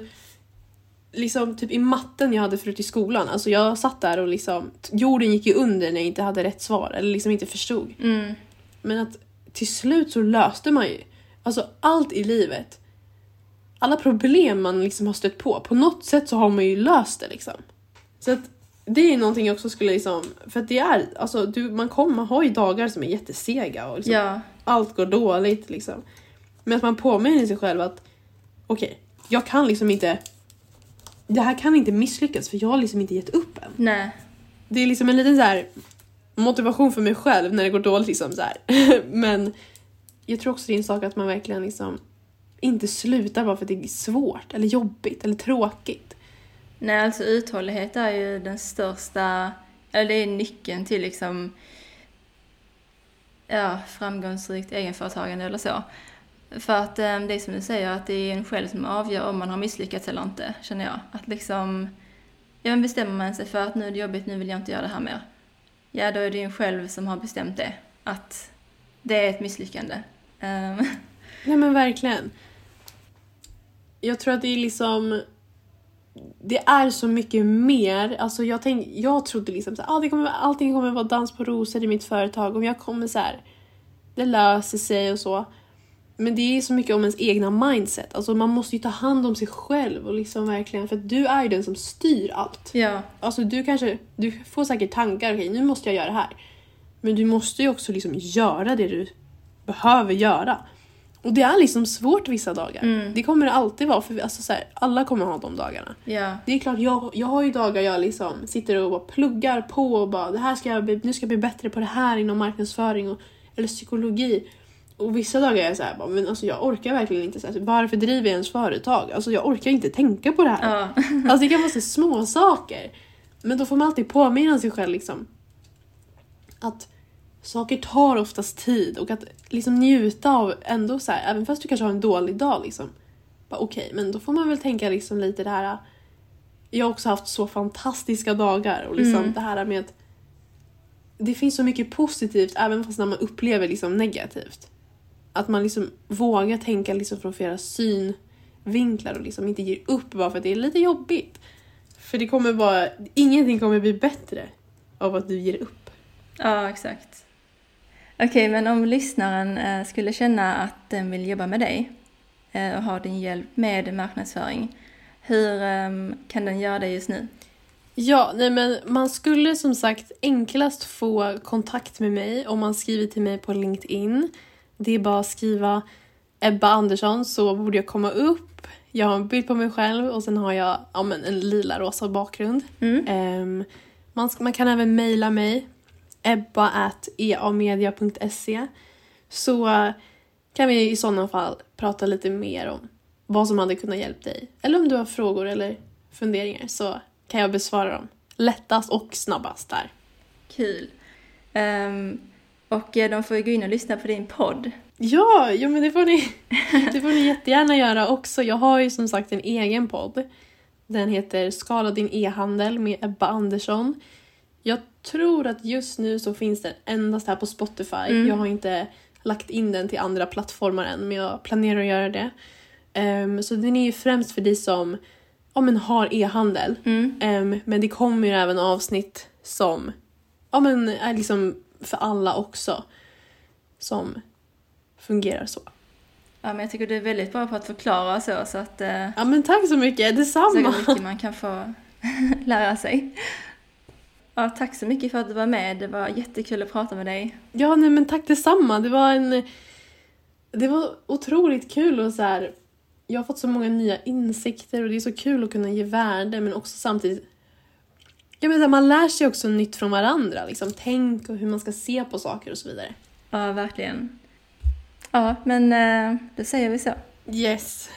liksom typ i matten jag hade förut i skolan, alltså jag satt där och liksom, jorden gick ju under när jag inte hade rätt svar eller liksom inte förstod. mm, Men att till slut så löste man ju, alltså allt i livet. Alla problem man liksom har stött på, på något sätt så har man ju löst det liksom. Så att det är någonting jag också skulle liksom, för att det är, alltså du, man, kommer, man har ju dagar som är jättesega och liksom, ja, allt går dåligt liksom. Men att man påminner sig själv att okej, jag kan liksom inte det här kan inte misslyckas för jag har liksom inte gett upp än. nej, Det är liksom en liten så här motivation för mig själv när det går dåligt liksom så här. [laughs] Men jag tror också det är en sak att man verkligen liksom inte slutar bara för att det är svårt eller jobbigt eller tråkigt. nej, alltså uthållighet är ju den största, eller det är nyckeln till liksom, ja, framgångsrikt egenföretagande eller så. För att eh, det är som du säger, att det är en själv som avgör om man har misslyckats eller inte, känner jag. Att liksom, ja men bestämmer man sig för att nu är det jobbigt, nu vill jag inte göra det här mer. Ja, då är det ju en själv som har bestämt det, att det är ett misslyckande. Ehm. [laughs] Um. Nej men verkligen. Jag tror att det är liksom det är så mycket mer. Alltså jag, tänk, jag trodde liksom att ah, det kommer, allting kommer vara dans på rosor i mitt företag. Om jag kommer så här, det löser sig och så. Men det är så mycket om ens egna mindset. Alltså man måste ju ta hand om sig själv och liksom verkligen, för att du är ju den som styr allt. ja, Alltså du kanske, du får säkert tankar, okej nu måste jag göra det här. Men du måste ju också liksom göra det du behöver göra. Och det är liksom svårt vissa dagar. Mm. Det kommer det alltid vara, för alltså så här, alla kommer ha de dagarna. ja, Det är klart, jag, jag har ju dagar jag liksom sitter och bara pluggar på och bara det här ska jag bli, nu ska jag bli bättre på det här inom marknadsföring och, eller psykologi. Och vissa dagar är jag så här, bara, men alltså jag orkar verkligen inte. Så här, varför driver jag ens företag? Alltså jag orkar inte tänka på det här. ja, [laughs] Alltså det kan vara så små saker. Men då får man alltid påminna sig själv liksom att saker tar oftast tid och att liksom njuta av ändå så här, även fast du kanske har en dålig dag liksom. Okej, men då får man väl tänka liksom lite det här. Jag har också haft så fantastiska dagar och liksom Mm. det här med att det finns så mycket positivt även fast när man upplever liksom negativt. Att man liksom vågar tänka liksom från flera synvinklar och liksom inte ger upp bara för att det är lite jobbigt. För det kommer vara, ingenting kommer bli bättre av att du ger upp. ja, exakt. Okej, men om lyssnaren eh, skulle känna att den vill jobba med dig eh, och ha din hjälp med marknadsföring, hur ehm, kan den göra det just nu? Ja, nej men man skulle som sagt enklast få kontakt med mig om man skriver till mig på LinkedIn. Det är bara att skriva Ebba Andersson så borde jag komma upp. Jag har en bild på mig själv och sen har jag ja, men en lila rosa bakgrund. Mm. Ehm, man, man kan även mejla mig ebba.eamedia.se så kan vi i sådana fall prata lite mer om vad som hade kunnat hjälpa dig. Eller om du har frågor eller funderingar så kan jag besvara dem lättast och snabbast där. Kul. Ehm, och eh, de får ju gå in och lyssna på din podd. Ja, jo, men det får, ni, det får ni jättegärna göra också. Jag har ju som sagt en egen podd. Den heter Skala din e-handel med Ebba Andersson. Jag tror att just nu så finns den endast här på Spotify. Mm. Jag har inte lagt in den till andra plattformar än men jag planerar att göra det. Ehm, så den är ju främst för dig som ja, men har e-handel. Mm. Ehm, men det kommer ju även avsnitt som ja, men är liksom för alla också. Som fungerar så. Ja, men jag tycker du är väldigt bra på att förklara så, så att eh, Ja men tack så mycket, detsamma! så mycket man kan få [laughs] lära sig. Ja, tack så mycket för att du var med. Det var jättekul att prata med dig. Ja, nej men tack detsamma. Det var en... Det var otroligt kul och så här... Jag har fått så många nya insikter och det är så kul att kunna ge värde men också samtidigt... Jag menar, man lär sig också nytt från varandra. Liksom, tänk och hur man ska se på saker och så vidare. Ja, verkligen. Ja, men eh, då säger vi så. Yes.